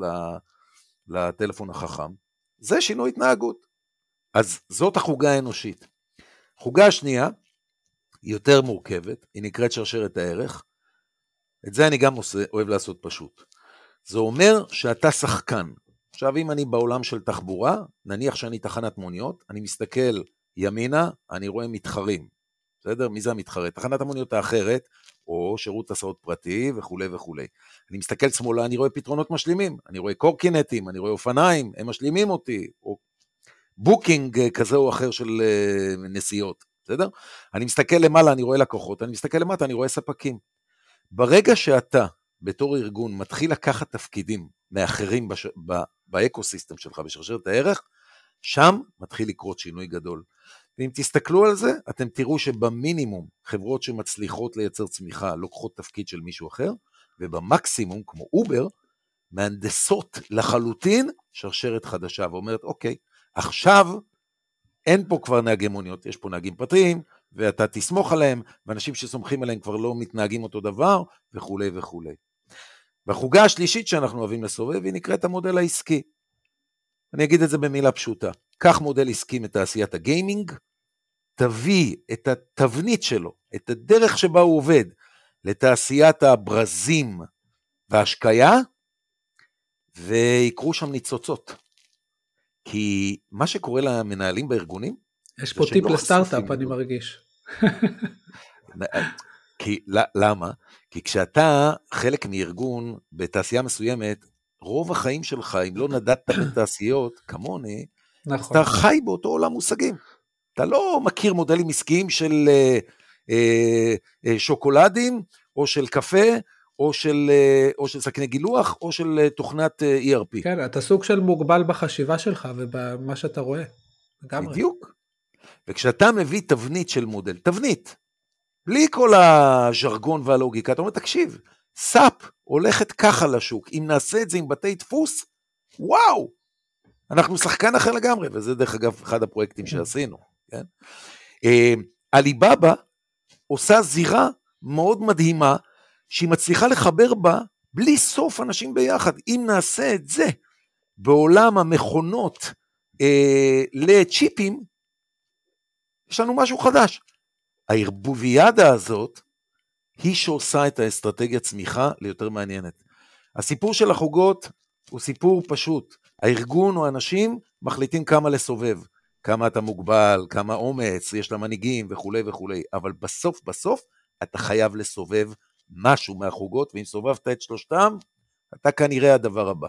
לטלפון החכם? זה שינוי התנהגות. אז זאת החוגה האנושית. חוגה השנייה, היא יותר מורכבת, היא נקראת שרשרת הערך. את זה אני גם עושה, אוהב לעשות פשוט. זה אומר שאתה שחקן. עכשיו, אם אני בעולם של תחבורה, נניח שאני תחנת מוניות, אני מסתכל ימינה, אני רואה מתחרים. בסדר? מי זה המתחרה? תחנת המוניות האחרת, או שירות הסעות פרטי וכולי וכולי. אני מסתכל שמאלה, אני רואה פתרונות משלימים. אני רואה קורקינטים, אני רואה אופניים, הם משלימים אותי, או booking כזה או אחר של אה, נסיעות, בסדר? אני מסתכל למעלה, אני רואה לקוחות, אני מסתכל למטה, אני רואה ספקים. ברגע שאתה, בתור ארגון, מתחיל לקחת תפקידים מאחרים בש... ב... ב ecosystem שלך, בשרשרת הערך, שם מתחיל לקרות שינוי גדול. ואם תסתכלו על זה, אתם תראו שבמינימום חברות שמצליחות לייצר צמיחה לוקחות תפקיד של מישהו אחר, ובמקסימום, כמו אובר, מהנדסות לחלוטין שרשרת חדשה ואומרת, אוקיי, עכשיו אין פה כבר נהגי מוניות, יש פה נהגים פרטיים, ואתה תסמוך עליהם, ואנשים שסומכים עליהם כבר לא מתנהגים אותו דבר, וכולי וכולי. והחוגה השלישית שאנחנו אוהבים לסובב היא נקראת המודל העסקי. אני אגיד את זה במילה פשוטה. קח מודל עסקי מתעשיית הגיימינג, תביא את התבנית שלו, את הדרך שבה הוא עובד, לתעשיית הברזים וההשקיה, ויקרו שם ניצוצות. כי מה שקורה למנהלים בארגונים... יש פה טיפ לא לסטארט-אפ, אני מרגיש. כי, למה? כי כשאתה חלק מארגון בתעשייה מסוימת, רוב החיים שלך, אם לא נדדת בתעשיות, כמוני, נכון. אתה חי באותו עולם מושגים. אתה לא מכיר מודלים עסקיים של אה, אה, אה, שוקולדים, או של קפה, או של, אה, או של סכני גילוח, או של אה, תוכנת אה, ERP. כן, אתה סוג של מוגבל בחשיבה שלך ובמה שאתה רואה. לגמרי. בדיוק. וכשאתה מביא תבנית של מודל, תבנית, בלי כל הז'רגון והלוגיקה, אתה אומר, תקשיב, סאפ הולכת ככה לשוק, אם נעשה את זה עם בתי דפוס, וואו, אנחנו שחקן אחר לגמרי, וזה דרך אגב אחד הפרויקטים שעשינו, כן? עליבאבא עושה זירה מאוד מדהימה, שהיא מצליחה לחבר בה בלי סוף אנשים ביחד. אם נעשה את זה בעולם המכונות אה, לצ'יפים, יש לנו משהו חדש. הערבוביאדה הזאת היא שעושה את האסטרטגיה צמיחה ליותר מעניינת. הסיפור של החוגות הוא סיפור פשוט. הארגון או האנשים מחליטים כמה לסובב, כמה אתה מוגבל, כמה אומץ יש למנהיגים וכולי וכולי, אבל בסוף בסוף אתה חייב לסובב משהו מהחוגות, ואם סובבת את שלושתם, אתה כנראה הדבר הבא.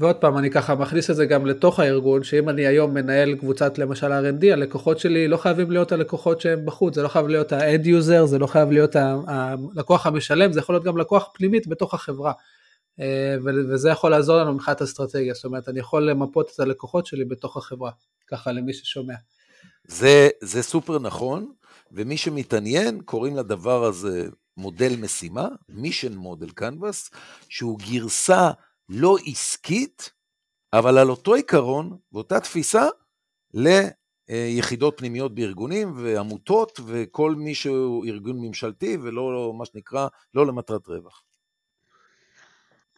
ועוד פעם, אני ככה מכניס את זה גם לתוך הארגון, שאם אני היום מנהל קבוצת למשל R&D, הלקוחות שלי לא חייבים להיות הלקוחות שהם בחוץ, זה לא חייב להיות ה-end user, זה לא חייב להיות הלקוח המשלם, זה יכול להיות גם לקוח פנימית בתוך החברה. אה, וזה יכול לעזור לנו מבחינת אסטרטגיה, זאת אומרת, אני יכול למפות את הלקוחות שלי בתוך החברה, ככה למי ששומע. זה, זה סופר נכון, ומי שמתעניין, קוראים לדבר הזה מודל משימה, מישן מודל קנבס, שהוא גרסה לא עסקית, אבל על אותו עיקרון ואותה תפיסה ליחידות פנימיות בארגונים ועמותות וכל מי שהוא ארגון ממשלתי ולא מה שנקרא, לא למטרת רווח.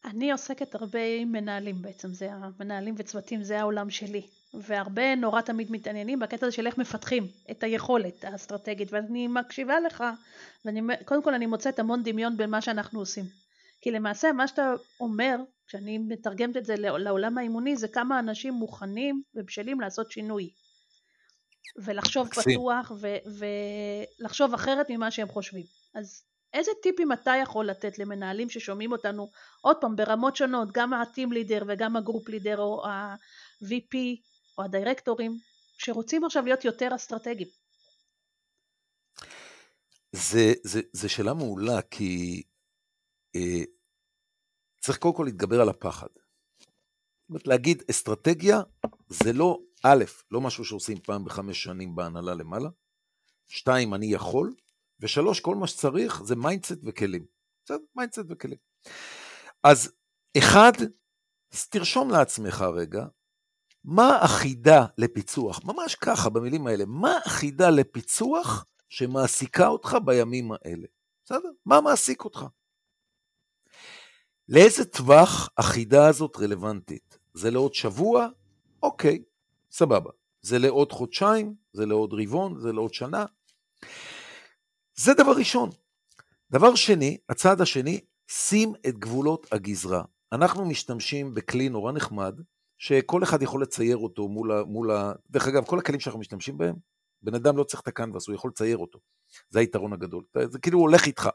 אני עוסקת הרבה עם מנהלים בעצם, זה המנהלים וצוותים, זה העולם שלי. והרבה נורא תמיד מתעניינים בקטע הזה של איך מפתחים את היכולת האסטרטגית, ואני מקשיבה לך, וקודם כל אני מוצאת המון דמיון בין מה שאנחנו עושים. כי למעשה מה שאתה אומר, כשאני מתרגמת את זה לעולם האימוני, זה כמה אנשים מוכנים ובשלים לעשות שינוי. ולחשוב מקסים. פתוח ו- ולחשוב אחרת ממה שהם חושבים. אז איזה טיפים אתה יכול לתת למנהלים ששומעים אותנו עוד פעם ברמות שונות, גם ה-team leader וגם הגרופ leader או ה-VP או הדירקטורים, שרוצים עכשיו להיות יותר אסטרטגיים? זה, זה, זה שאלה מעולה, כי צריך קודם כל להתגבר על הפחד. זאת אומרת, להגיד אסטרטגיה זה לא, א', לא משהו שעושים פעם בחמש שנים בהנהלה למעלה, שתיים, אני יכול, ושלוש, כל מה שצריך זה mindset וכלים. בסדר? mindset וכלים. אז אחד, תרשום לעצמך רגע, מה החידה לפיצוח? ממש ככה, במילים האלה. מה החידה לפיצוח שמעסיקה אותך בימים האלה? בסדר? מה מעסיק אותך? לאיזה טווח החידה הזאת רלוונטית? זה לעוד שבוע? אוקיי, סבבה. זה לעוד חודשיים? זה לעוד רבעון? זה לעוד שנה? זה דבר ראשון. דבר שני, הצעד השני, שים את גבולות הגזרה. אנחנו משתמשים בכלי נורא נחמד, שכל אחד יכול לצייר אותו מול ה... מול ה... דרך אגב, כל הכלים שאנחנו משתמשים בהם, בן אדם לא צריך את הקנבס, הוא יכול לצייר אותו. זה היתרון הגדול. זה כאילו הוא הולך איתך.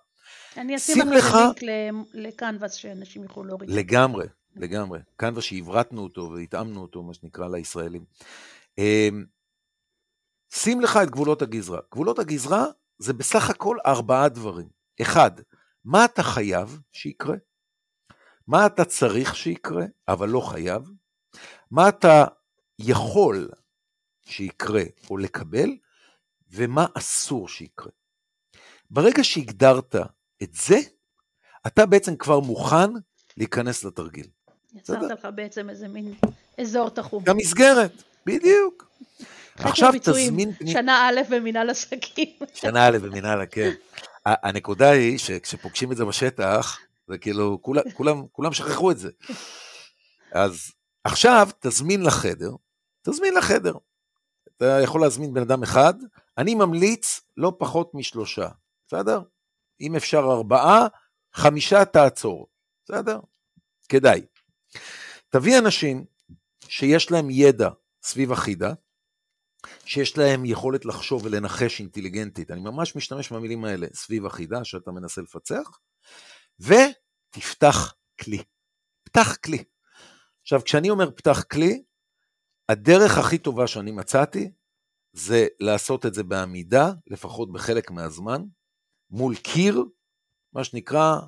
אני אשים לך לינק לקנבס שאנשים יוכלו להוריד. לגמרי, לגמרי. קנבס שהברטנו אותו והתאמנו אותו, מה שנקרא, לישראלים. אמ, שים לך את גבולות הגזרה. גבולות הגזרה זה בסך הכל ארבעה דברים. אחד, מה אתה חייב שיקרה? מה אתה צריך שיקרה, אבל לא חייב? מה אתה יכול שיקרה או לקבל, ומה אסור שיקרה. ברגע שהגדרת את זה, אתה בעצם כבר מוכן להיכנס לתרגיל. יצרת לך בעצם איזה מין אזור תחום. המסגרת, בדיוק. עכשיו תזמין... שנה א' במנהל עסקים. שנה א' במנהל, כן. הנקודה היא שכשפוגשים את זה בשטח, זה כאילו, כולם, כולם, כולם שכחו את זה. אז עכשיו תזמין לחדר, תזמין לחדר. אתה יכול להזמין בן אדם אחד, אני ממליץ לא פחות משלושה, בסדר? אם אפשר ארבעה, חמישה תעצור, בסדר? כדאי. תביא אנשים שיש להם ידע סביב החידה, שיש להם יכולת לחשוב ולנחש אינטליגנטית, אני ממש משתמש במילים האלה, סביב החידה שאתה מנסה לפצח, ותפתח כלי. פתח כלי. עכשיו, כשאני אומר פתח כלי, הדרך הכי טובה שאני מצאתי זה לעשות את זה בעמידה, לפחות בחלק מהזמן, מול קיר, מה שנקרא,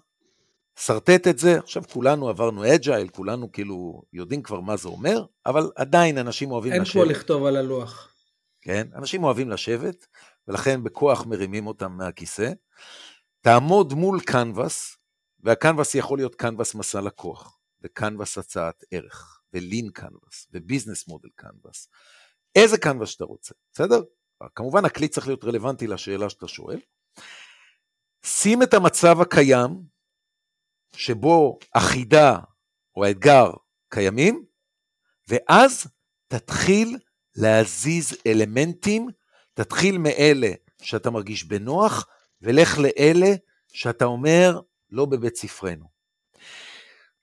שרטט את זה. עכשיו כולנו עברנו agile, כולנו כאילו יודעים כבר מה זה אומר, אבל עדיין אנשים אוהבים אין לשבת. אין כמו לכתוב על הלוח. כן, אנשים אוהבים לשבת, ולכן בכוח מרימים אותם מהכיסא. תעמוד מול canvas, וה canvas יכול להיות קנבס מסע לקוח, וקנבס הצעת ערך, ו lean canvas, ו business model canvas. איזה קנבס שאתה רוצה, בסדר? כמובן הכלי צריך להיות רלוונטי לשאלה שאתה שואל. שים את המצב הקיים, שבו החידה או האתגר קיימים, ואז תתחיל להזיז אלמנטים, תתחיל מאלה שאתה מרגיש בנוח, ולך לאלה שאתה אומר, לא בבית ספרנו.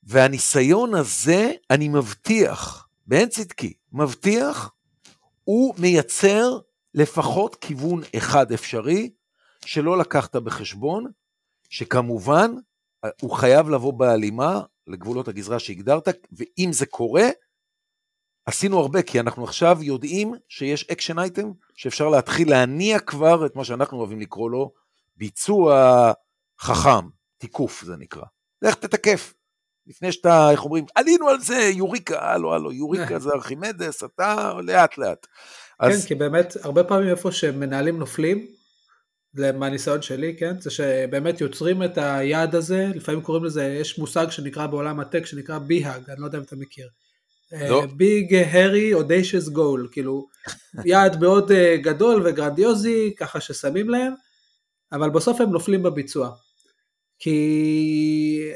והניסיון הזה, אני מבטיח, באין צדקי, מבטיח, הוא מייצר לפחות כיוון אחד אפשרי, שלא לקחת בחשבון, שכמובן, הוא חייב לבוא בהלימה לגבולות הגזרה שהגדרת, ואם זה קורה, עשינו הרבה, כי אנחנו עכשיו יודעים שיש action item, שאפשר להתחיל להניע כבר את מה שאנחנו אוהבים לקרוא לו ביצוע חכם, תיקוף זה נקרא. לך תתקף. לפני שאתה, איך אומרים, עלינו על זה, יוריקה, הלו, הלו, יוריקה זה ארכימדס, אתה לאט לאט. כן, אז... כי באמת, הרבה פעמים איפה שמנהלים נופלים, מהניסיון שלי, כן, זה שבאמת יוצרים את היעד הזה, לפעמים קוראים לזה, יש מושג שנקרא בעולם הטק, שנקרא ביהאג, אני לא יודע אם אתה מכיר. ביג, הרי, אודיישס גול, כאילו יעד מאוד uh, גדול וגרנדיוזי, ככה ששמים להם, אבל בסוף הם נופלים בביצוע. כי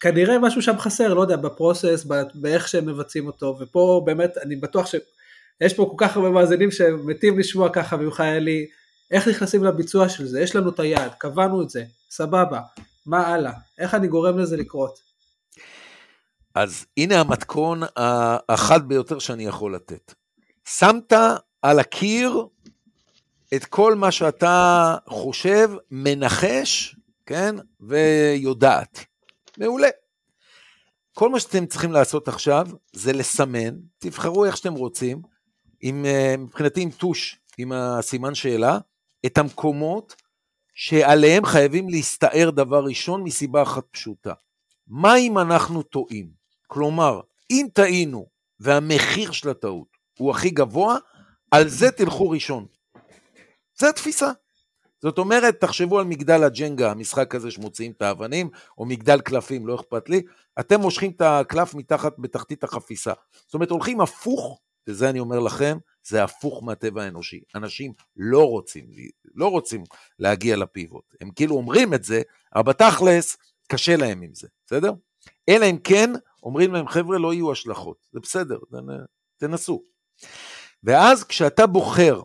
כנראה משהו שם חסר, לא יודע, בפרוסס, באיך שהם מבצעים אותו, ופה באמת, אני בטוח שיש פה כל כך הרבה מאזינים שמתים לשמוע ככה ממך אלי, איך נכנסים לביצוע של זה, יש לנו את היעד, קבענו את זה, סבבה, מה הלאה, איך אני גורם לזה לקרות. אז הנה המתכון החד ביותר שאני יכול לתת. שמת על הקיר את כל מה שאתה חושב, מנחש, כן, ויודעת. מעולה. כל מה שאתם צריכים לעשות עכשיו זה לסמן, תבחרו איך שאתם רוצים, עם, מבחינתי עם טוש, עם הסימן שאלה, את המקומות שעליהם חייבים להסתער דבר ראשון מסיבה אחת פשוטה. מה אם אנחנו טועים? כלומר, אם טעינו והמחיר של הטעות הוא הכי גבוה, על זה תלכו ראשון. זה התפיסה. זאת אומרת, תחשבו על מגדל הג'נגה, המשחק הזה שמוציאים את האבנים, או מגדל קלפים, לא אכפת לי, אתם מושכים את הקלף מתחת, בתחתית החפיסה. זאת אומרת, הולכים הפוך, וזה אני אומר לכם, זה הפוך מהטבע האנושי. אנשים לא רוצים, לא רוצים להגיע לפיבוט. הם כאילו אומרים את זה, אבל בתכלס, קשה להם עם זה, בסדר? אלא אם כן, אומרים להם, חבר'ה, לא יהיו השלכות. זה בסדר, תנסו. ואז כשאתה בוחר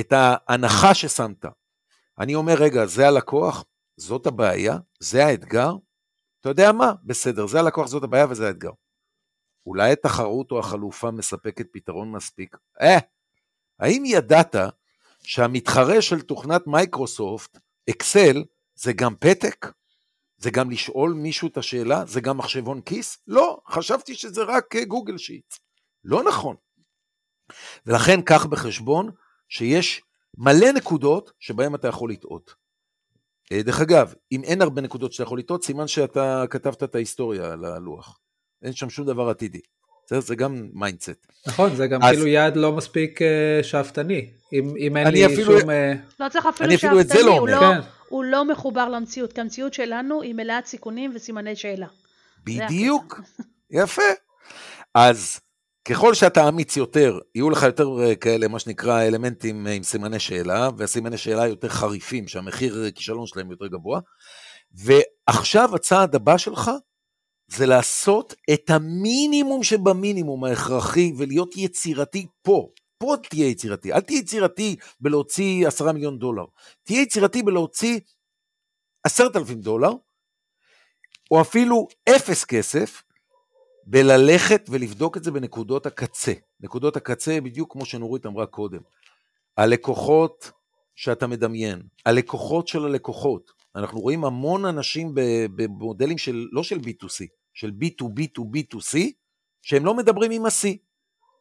את ההנחה ששמת, אני אומר, רגע, זה הלקוח, זאת הבעיה, זה האתגר, אתה יודע מה? בסדר, זה הלקוח, זאת הבעיה וזה האתגר. אולי התחרות או החלופה מספקת פתרון מספיק? אה, האם ידעת שהמתחרה של תוכנת מייקרוסופט, אקסל, זה גם פתק? זה גם לשאול מישהו את השאלה? זה גם מחשבון כיס? לא, חשבתי שזה רק אה, Google Sheets. לא נכון. ולכן קח בחשבון שיש מלא נקודות שבהן אתה יכול לטעות. אה, דרך אגב, אם אין הרבה נקודות שאתה יכול לטעות, סימן שאתה כתבת את ההיסטוריה על הלוח. אין שם שום דבר עתידי. זה, זה גם mindset. נכון, זה גם אז... כאילו יעד לא מספיק אה, שאפתני. אם, אם אין לי אפילו, שום... אה... לא צריך אפילו שאפתני, אפילו לא הוא, לא, כן. הוא לא מחובר למציאות, כי המציאות שלנו היא מלאת סיכונים וסימני שאלה. בדיוק, יפה. אז ככל שאתה אמיץ יותר, יהיו לך יותר אה, כאלה, מה שנקרא, אלמנטים עם סימני שאלה, והסימני שאלה יותר חריפים, שהמחיר כישלון שלהם יותר גבוה. ועכשיו הצעד הבא שלך זה לעשות את המינימום שבמינימום ההכרחי ולהיות יצירתי פה. פה תהיה יצירתי. אל תהיה יצירתי בלהוציא עשרה מיליון דולר. תהיה יצירתי בלהוציא עשרת אלפים דולר, או אפילו אפס כסף, בללכת ולבדוק את זה בנקודות הקצה. נקודות הקצה, בדיוק כמו שנורית אמרה קודם. הלקוחות שאתה מדמיין, הלקוחות של הלקוחות. אנחנו רואים המון אנשים במודלים של, לא של B2C, של B2B2B2C, שהם לא מדברים עם ה-C.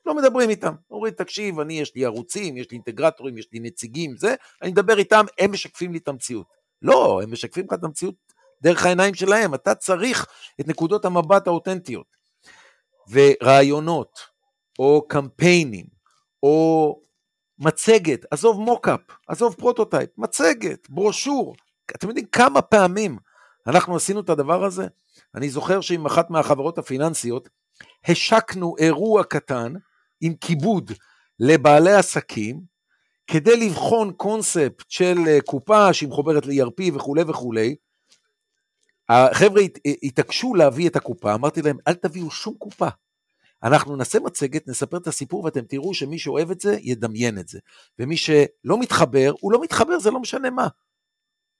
לא מדברים איתם. אומרים, תקשיב, אני, יש לי ערוצים, יש לי אינטגרטורים, יש לי נציגים, זה, אני מדבר איתם, הם משקפים לי את המציאות. לא, הם משקפים לך את המציאות דרך העיניים שלהם. אתה צריך את נקודות המבט האותנטיות. ורעיונות, או קמפיינים, או מצגת, עזוב mockup, עזוב prototype, מצגת, ברושור. אתם יודעים כמה פעמים אנחנו עשינו את הדבר הזה? אני זוכר שעם אחת מהחברות הפיננסיות, השקנו אירוע קטן עם כיבוד לבעלי עסקים, כדי לבחון קונספט של אה, קופה שהיא מחוברת ל-ERP וכולי וכולי. החבר'ה התעקשו להביא את הקופה, אמרתי להם, אל תביאו שום קופה. אנחנו נעשה מצגת, נספר את הסיפור ואתם תראו שמי שאוהב את זה, ידמיין את זה. ומי שלא מתחבר, הוא לא מתחבר, זה לא משנה מה.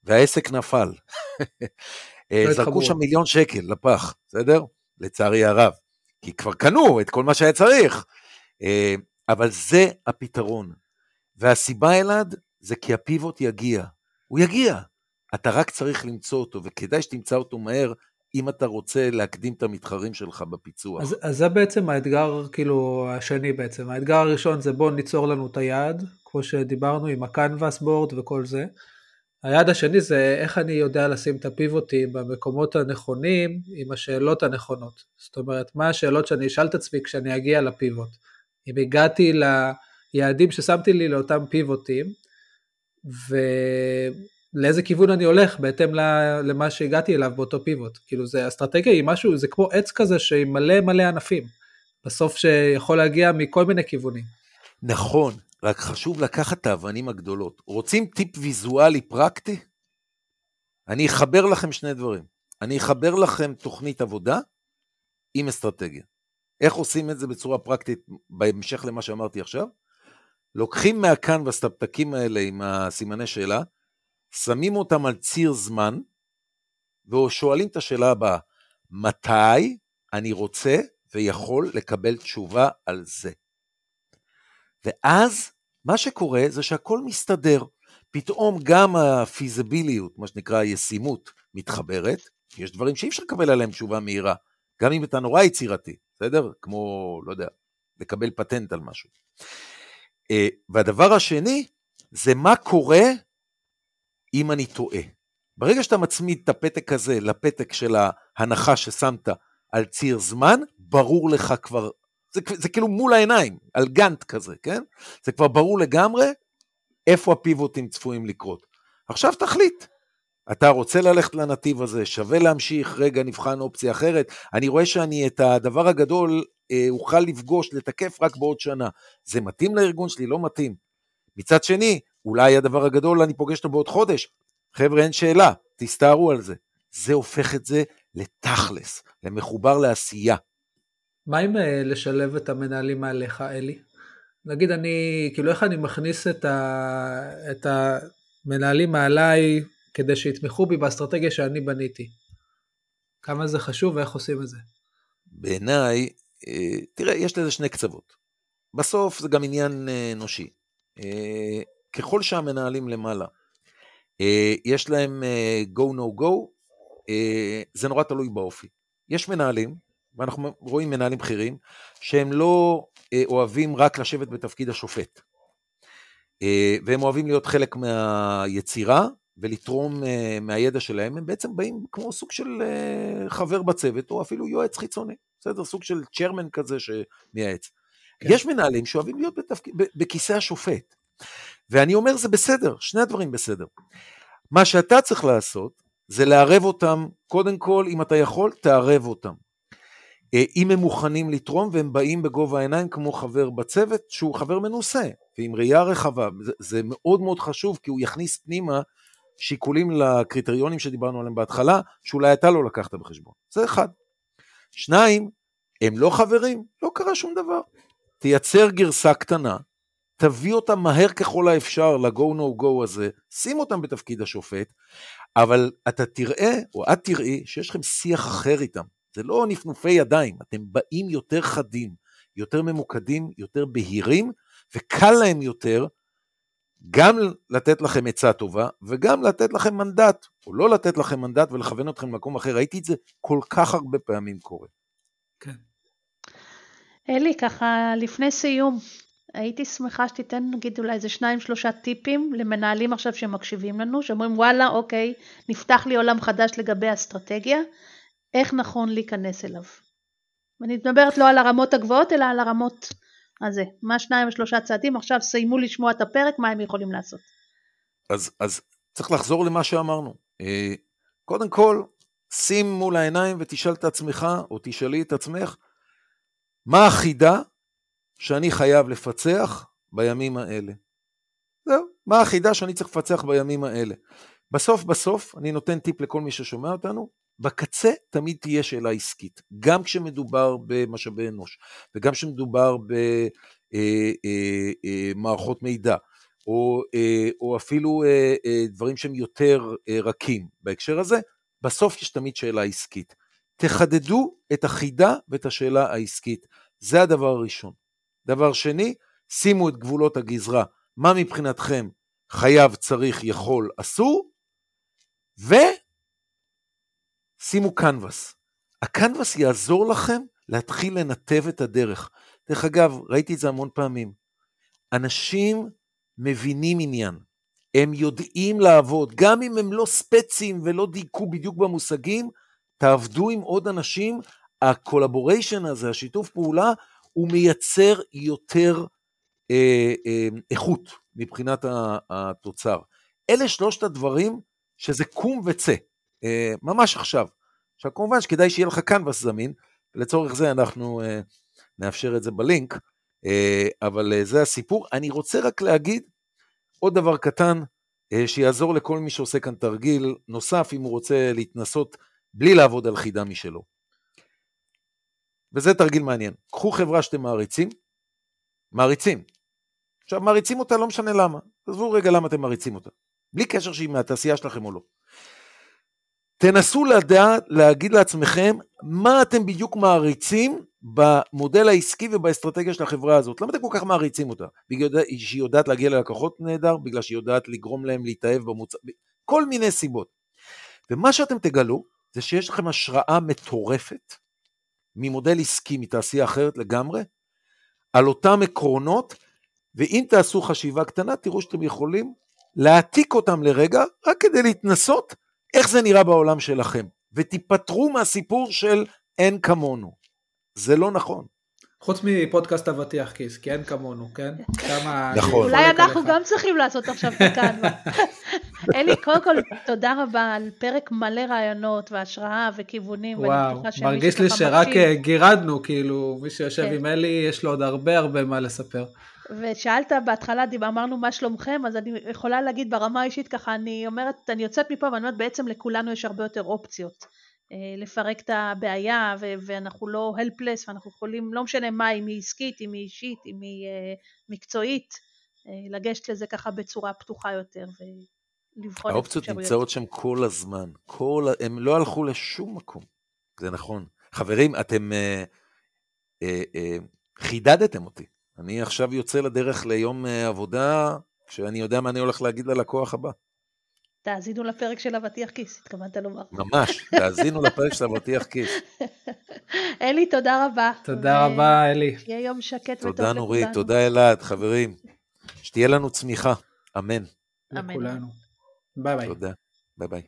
והעסק נפל. אה, לא זרקו שם מיליון שקל לפח, בסדר? לצערי הרב. כי כבר קנו את כל מה שהיה צריך. אה, אבל זה הפתרון. והסיבה, אלעד, זה כי הפיבוט יגיע. הוא יגיע. אתה רק צריך למצוא אותו, וכדאי שתמצא אותו מהר, אם אתה רוצה להקדים את המתחרים שלך בפיצוח. אז, אז זה בעצם האתגר, כאילו, השני בעצם. האתגר הראשון זה בוא ניצור לנו את היעד, כמו שדיברנו עם הקנבאס בורד וכל זה. היעד השני זה איך אני יודע לשים את הפיבוטים במקומות הנכונים עם השאלות הנכונות. זאת אומרת, מה השאלות שאני אשאל את עצמי כשאני אגיע לפיבוט. אם הגעתי ליעדים ששמתי לי לאותם פיבוטים, ולאיזה כיוון אני הולך בהתאם למה שהגעתי אליו באותו פיבוט. כאילו זה אסטרטגיה היא משהו, זה כמו עץ כזה שעם מלא מלא ענפים. בסוף שיכול להגיע מכל מיני כיוונים. נכון, רק חשוב לקחת את האבנים הגדולות. רוצים טיפ ויזואלי פרקטי? אני אחבר לכם שני דברים. אני אחבר לכם תוכנית עבודה עם אסטרטגיה. איך עושים את זה בצורה פרקטית בהמשך למה שאמרתי עכשיו? לוקחים מהקנבס את הפתקים האלה עם הסימני שאלה, שמים אותם על ציר זמן, ושואלים את השאלה הבאה, מתי אני רוצה ויכול לקבל תשובה על זה? ואז מה שקורה זה שהכל מסתדר. פתאום גם הפיזביליות, מה שנקרא הישימות, מתחברת. יש דברים שאי אפשר לקבל עליהם תשובה מהירה, גם אם אתה נורא יצירתי, בסדר? כמו, לא יודע, לקבל פטנט על משהו. אה, והדבר השני, זה מה קורה אם אני טועה. ברגע שאתה מצמיד את הפתק הזה לפתק של ההנחה ששמת על ציר זמן, ברור לך כבר, זה, זה כאילו מול העיניים, על גאנט כזה, כן? זה כבר ברור לגמרי איפה הפיבוטים צפויים לקרות. עכשיו תחליט, אתה רוצה ללכת לנתיב הזה, שווה להמשיך, רגע נבחן אופציה אחרת. אני רואה שאני את הדבר הגדול אה, אוכל לפגוש, לתקף רק בעוד שנה. זה מתאים לארגון שלי? לא מתאים. מצד שני, אולי הדבר הגדול אני פוגש אותו בעוד חודש. חבר'ה, אין שאלה, תסתערו על זה. זה הופך את זה לתכלס, למחובר לעשייה. מה עם אה, לשלב את המנהלים מעליך, אלי? נגיד אני, כאילו איך אני מכניס את, ה, את המנהלים מעליי כדי שיתמכו בי באסטרטגיה שאני בניתי? כמה זה חשוב ואיך עושים את זה? בעיניי, אה, תראה, יש לזה שני קצוות. בסוף זה גם עניין אה, אנושי. ככל שהמנהלים למעלה, יש להם go no go, זה נורא תלוי באופי. יש מנהלים, ואנחנו רואים מנהלים בכירים, שהם לא אה, אוהבים רק לשבת בתפקיד השופט. אה, והם אוהבים להיות חלק מהיצירה ולתרום אה, מהידע שלהם, הם בעצם באים כמו סוג של חבר בצוות, או אפילו יועץ חיצוני, בסדר? סוג של צ'רמן כזה שמייעץ. כן. יש מנהלים שאוהבים להיות בתפקיד, בכיסא השופט. ואני אומר, זה בסדר, שני הדברים בסדר. מה שאתה צריך לעשות, זה לערב אותם, קודם כל, אם אתה יכול, תערב אותם. אה, אם הם מוכנים לתרום והם באים בגובה העיניים כמו חבר בצוות שהוא חבר מנוסה ועם ראייה רחבה, זה, זה מאוד מאוד חשוב כי הוא יכניס פנימה שיקולים לקריטריונים שדיברנו עליהם בהתחלה, שאולי אתה לא לקחת בחשבון. זה אחד. שניים, הם לא חברים, לא קרה שום דבר. תייצר גרסה קטנה, תביא אותם מהר ככל האפשר ל-go no go הזה, שים אותם בתפקיד השופט, אבל אתה תראה, או את תראי, שיש לכם שיח אחר איתם. זה לא נפנופי ידיים, אתם באים יותר חדים, יותר ממוקדים, יותר בהירים, וקל להם יותר גם לתת לכם עצה טובה, וגם לתת לכם מנדט, או לא לתת לכם מנדט ולכוון אתכם למקום אחר. ראיתי את זה כל כך הרבה פעמים קורה. כן. אלי, ככה לפני סיום, הייתי שמחה שתיתן נגיד אולי איזה שניים שלושה טיפים למנהלים עכשיו שמקשיבים לנו, שאומרים וואלה אוקיי, נפתח לי עולם חדש לגבי אסטרטגיה, איך נכון להיכנס אליו. ואני מדברת לא על הרמות הגבוהות אלא על הרמות הזה, מה שניים ושלושה צעדים, עכשיו סיימו לשמוע את הפרק, מה הם יכולים לעשות. אז, אז צריך לחזור למה שאמרנו. אה, קודם כל, שים מול העיניים ותשאל את עצמך, או תשאלי את עצמך, מה החידה שאני חייב לפצח בימים האלה? זהו, מה החידה שאני צריך לפצח בימים האלה? בסוף בסוף, אני נותן טיפ לכל מי ששומע אותנו, בקצה תמיד תהיה שאלה עסקית, גם כשמדובר במשאבי אנוש, וגם כשמדובר במערכות אה, אה, אה, מידע, או, או אפילו דברים שהם יותר רכים בהקשר הזה, בסוף יש תמיד שאלה עסקית. תחדדו את החידה ואת השאלה העסקית, זה הדבר הראשון. דבר שני, שימו את גבולות הגזרה, מה מבחינתכם חייב, צריך, יכול, אסור, ו... שימו קנבס. הקנבס יעזור לכם להתחיל לנתב את הדרך. דרך אגב, ראיתי את זה המון פעמים. אנשים מבינים עניין, הם יודעים לעבוד, גם אם הם לא ספצים ולא דייקו בדיוק במושגים, תעבדו עם עוד אנשים, הקולבוריישן הזה, השיתוף פעולה, הוא מייצר יותר אה, אה, איכות מבחינת התוצר. אלה שלושת הדברים שזה קום וצא. אה, ממש עכשיו. עכשיו כמובן שכדאי שיהיה לך קנבס זמין, לצורך זה אנחנו אה, נאפשר את זה בלינק, אה, אבל זה הסיפור. אני רוצה רק להגיד עוד דבר קטן, שיעזור לכל מי שעושה כאן תרגיל נוסף, אם הוא רוצה להתנסות בלי לעבוד על חידה משלו. וזה תרגיל מעניין. קחו חברה שאתם מעריצים, מעריצים. עכשיו, מעריצים אותה לא משנה למה. עזבו רגע למה אתם מעריצים אותה. בלי קשר שהיא מהתעשייה שלכם או לא. תנסו לדעת, להגיד לעצמכם מה אתם בדיוק מעריצים במודל העסקי ובאסטרטגיה של החברה הזאת. למה אתם כל כך מעריצים אותה? בגלל שהיא יודעת להגיע ללקוחות נהדר, בגלל שהיא יודעת לגרום להם להתאהב במוצר, כל מיני סיבות. ומה שאתם תגלו זה שיש לכם השראה מטורפת ממודל עסקי, מתעשייה אחרת לגמרי, על אותם עקרונות, ואם תעשו חשיבה קטנה, תראו שאתם יכולים להעתיק אותם לרגע, רק כדי להתנסות איך זה נראה בעולם שלכם, ותיפטרו מהסיפור של אין כמונו. זה לא נכון. חוץ מפודקאסט אבטיח כיס, כי אין כמונו, כן? כמה... נכון. אולי אנחנו גם צריכים לעשות עכשיו את. אלי, קודם כל, תודה רבה על פרק מלא רעיונות והשראה וכיוונים. וואו, מרגיש לי שרק אה, גירדנו, כאילו, מי שיושב כן. עם אלי, יש לו עוד הרבה הרבה מה לספר. ושאלת בהתחלה, אמרנו מה שלומכם, אז אני יכולה להגיד ברמה האישית ככה, אני אומרת, אני יוצאת מפה ואני אומרת, בעצם לכולנו יש הרבה יותר אופציות. אה, לפרק את הבעיה, ו- ואנחנו לא helpless, ואנחנו יכולים, לא משנה מה, אם היא עסקית, אם היא אישית, אם היא אה, מקצועית, אה, לגשת לזה ככה בצורה פתוחה יותר, ולבחון את האופציות. נמצאות שם כל הזמן. כל, הם לא הלכו לשום מקום. זה נכון. חברים, אתם אה, אה, אה, חידדתם אותי. אני עכשיו יוצא לדרך ליום אה, עבודה, כשאני יודע מה אני הולך להגיד ללקוח הבא. תאזינו לפרק של אבטיח כיס, התכוונת לומר. ממש, תאזינו לפרק של אבטיח כיס. אלי, תודה רבה. תודה ו- רבה, אלי. שיהיה יום שקט וטוב תודה נורית, לכולנו. תודה אלעד, חברים. שתהיה לנו צמיחה, אמן. אמן. לכולנו. ביי ביי. תודה. ביי ביי.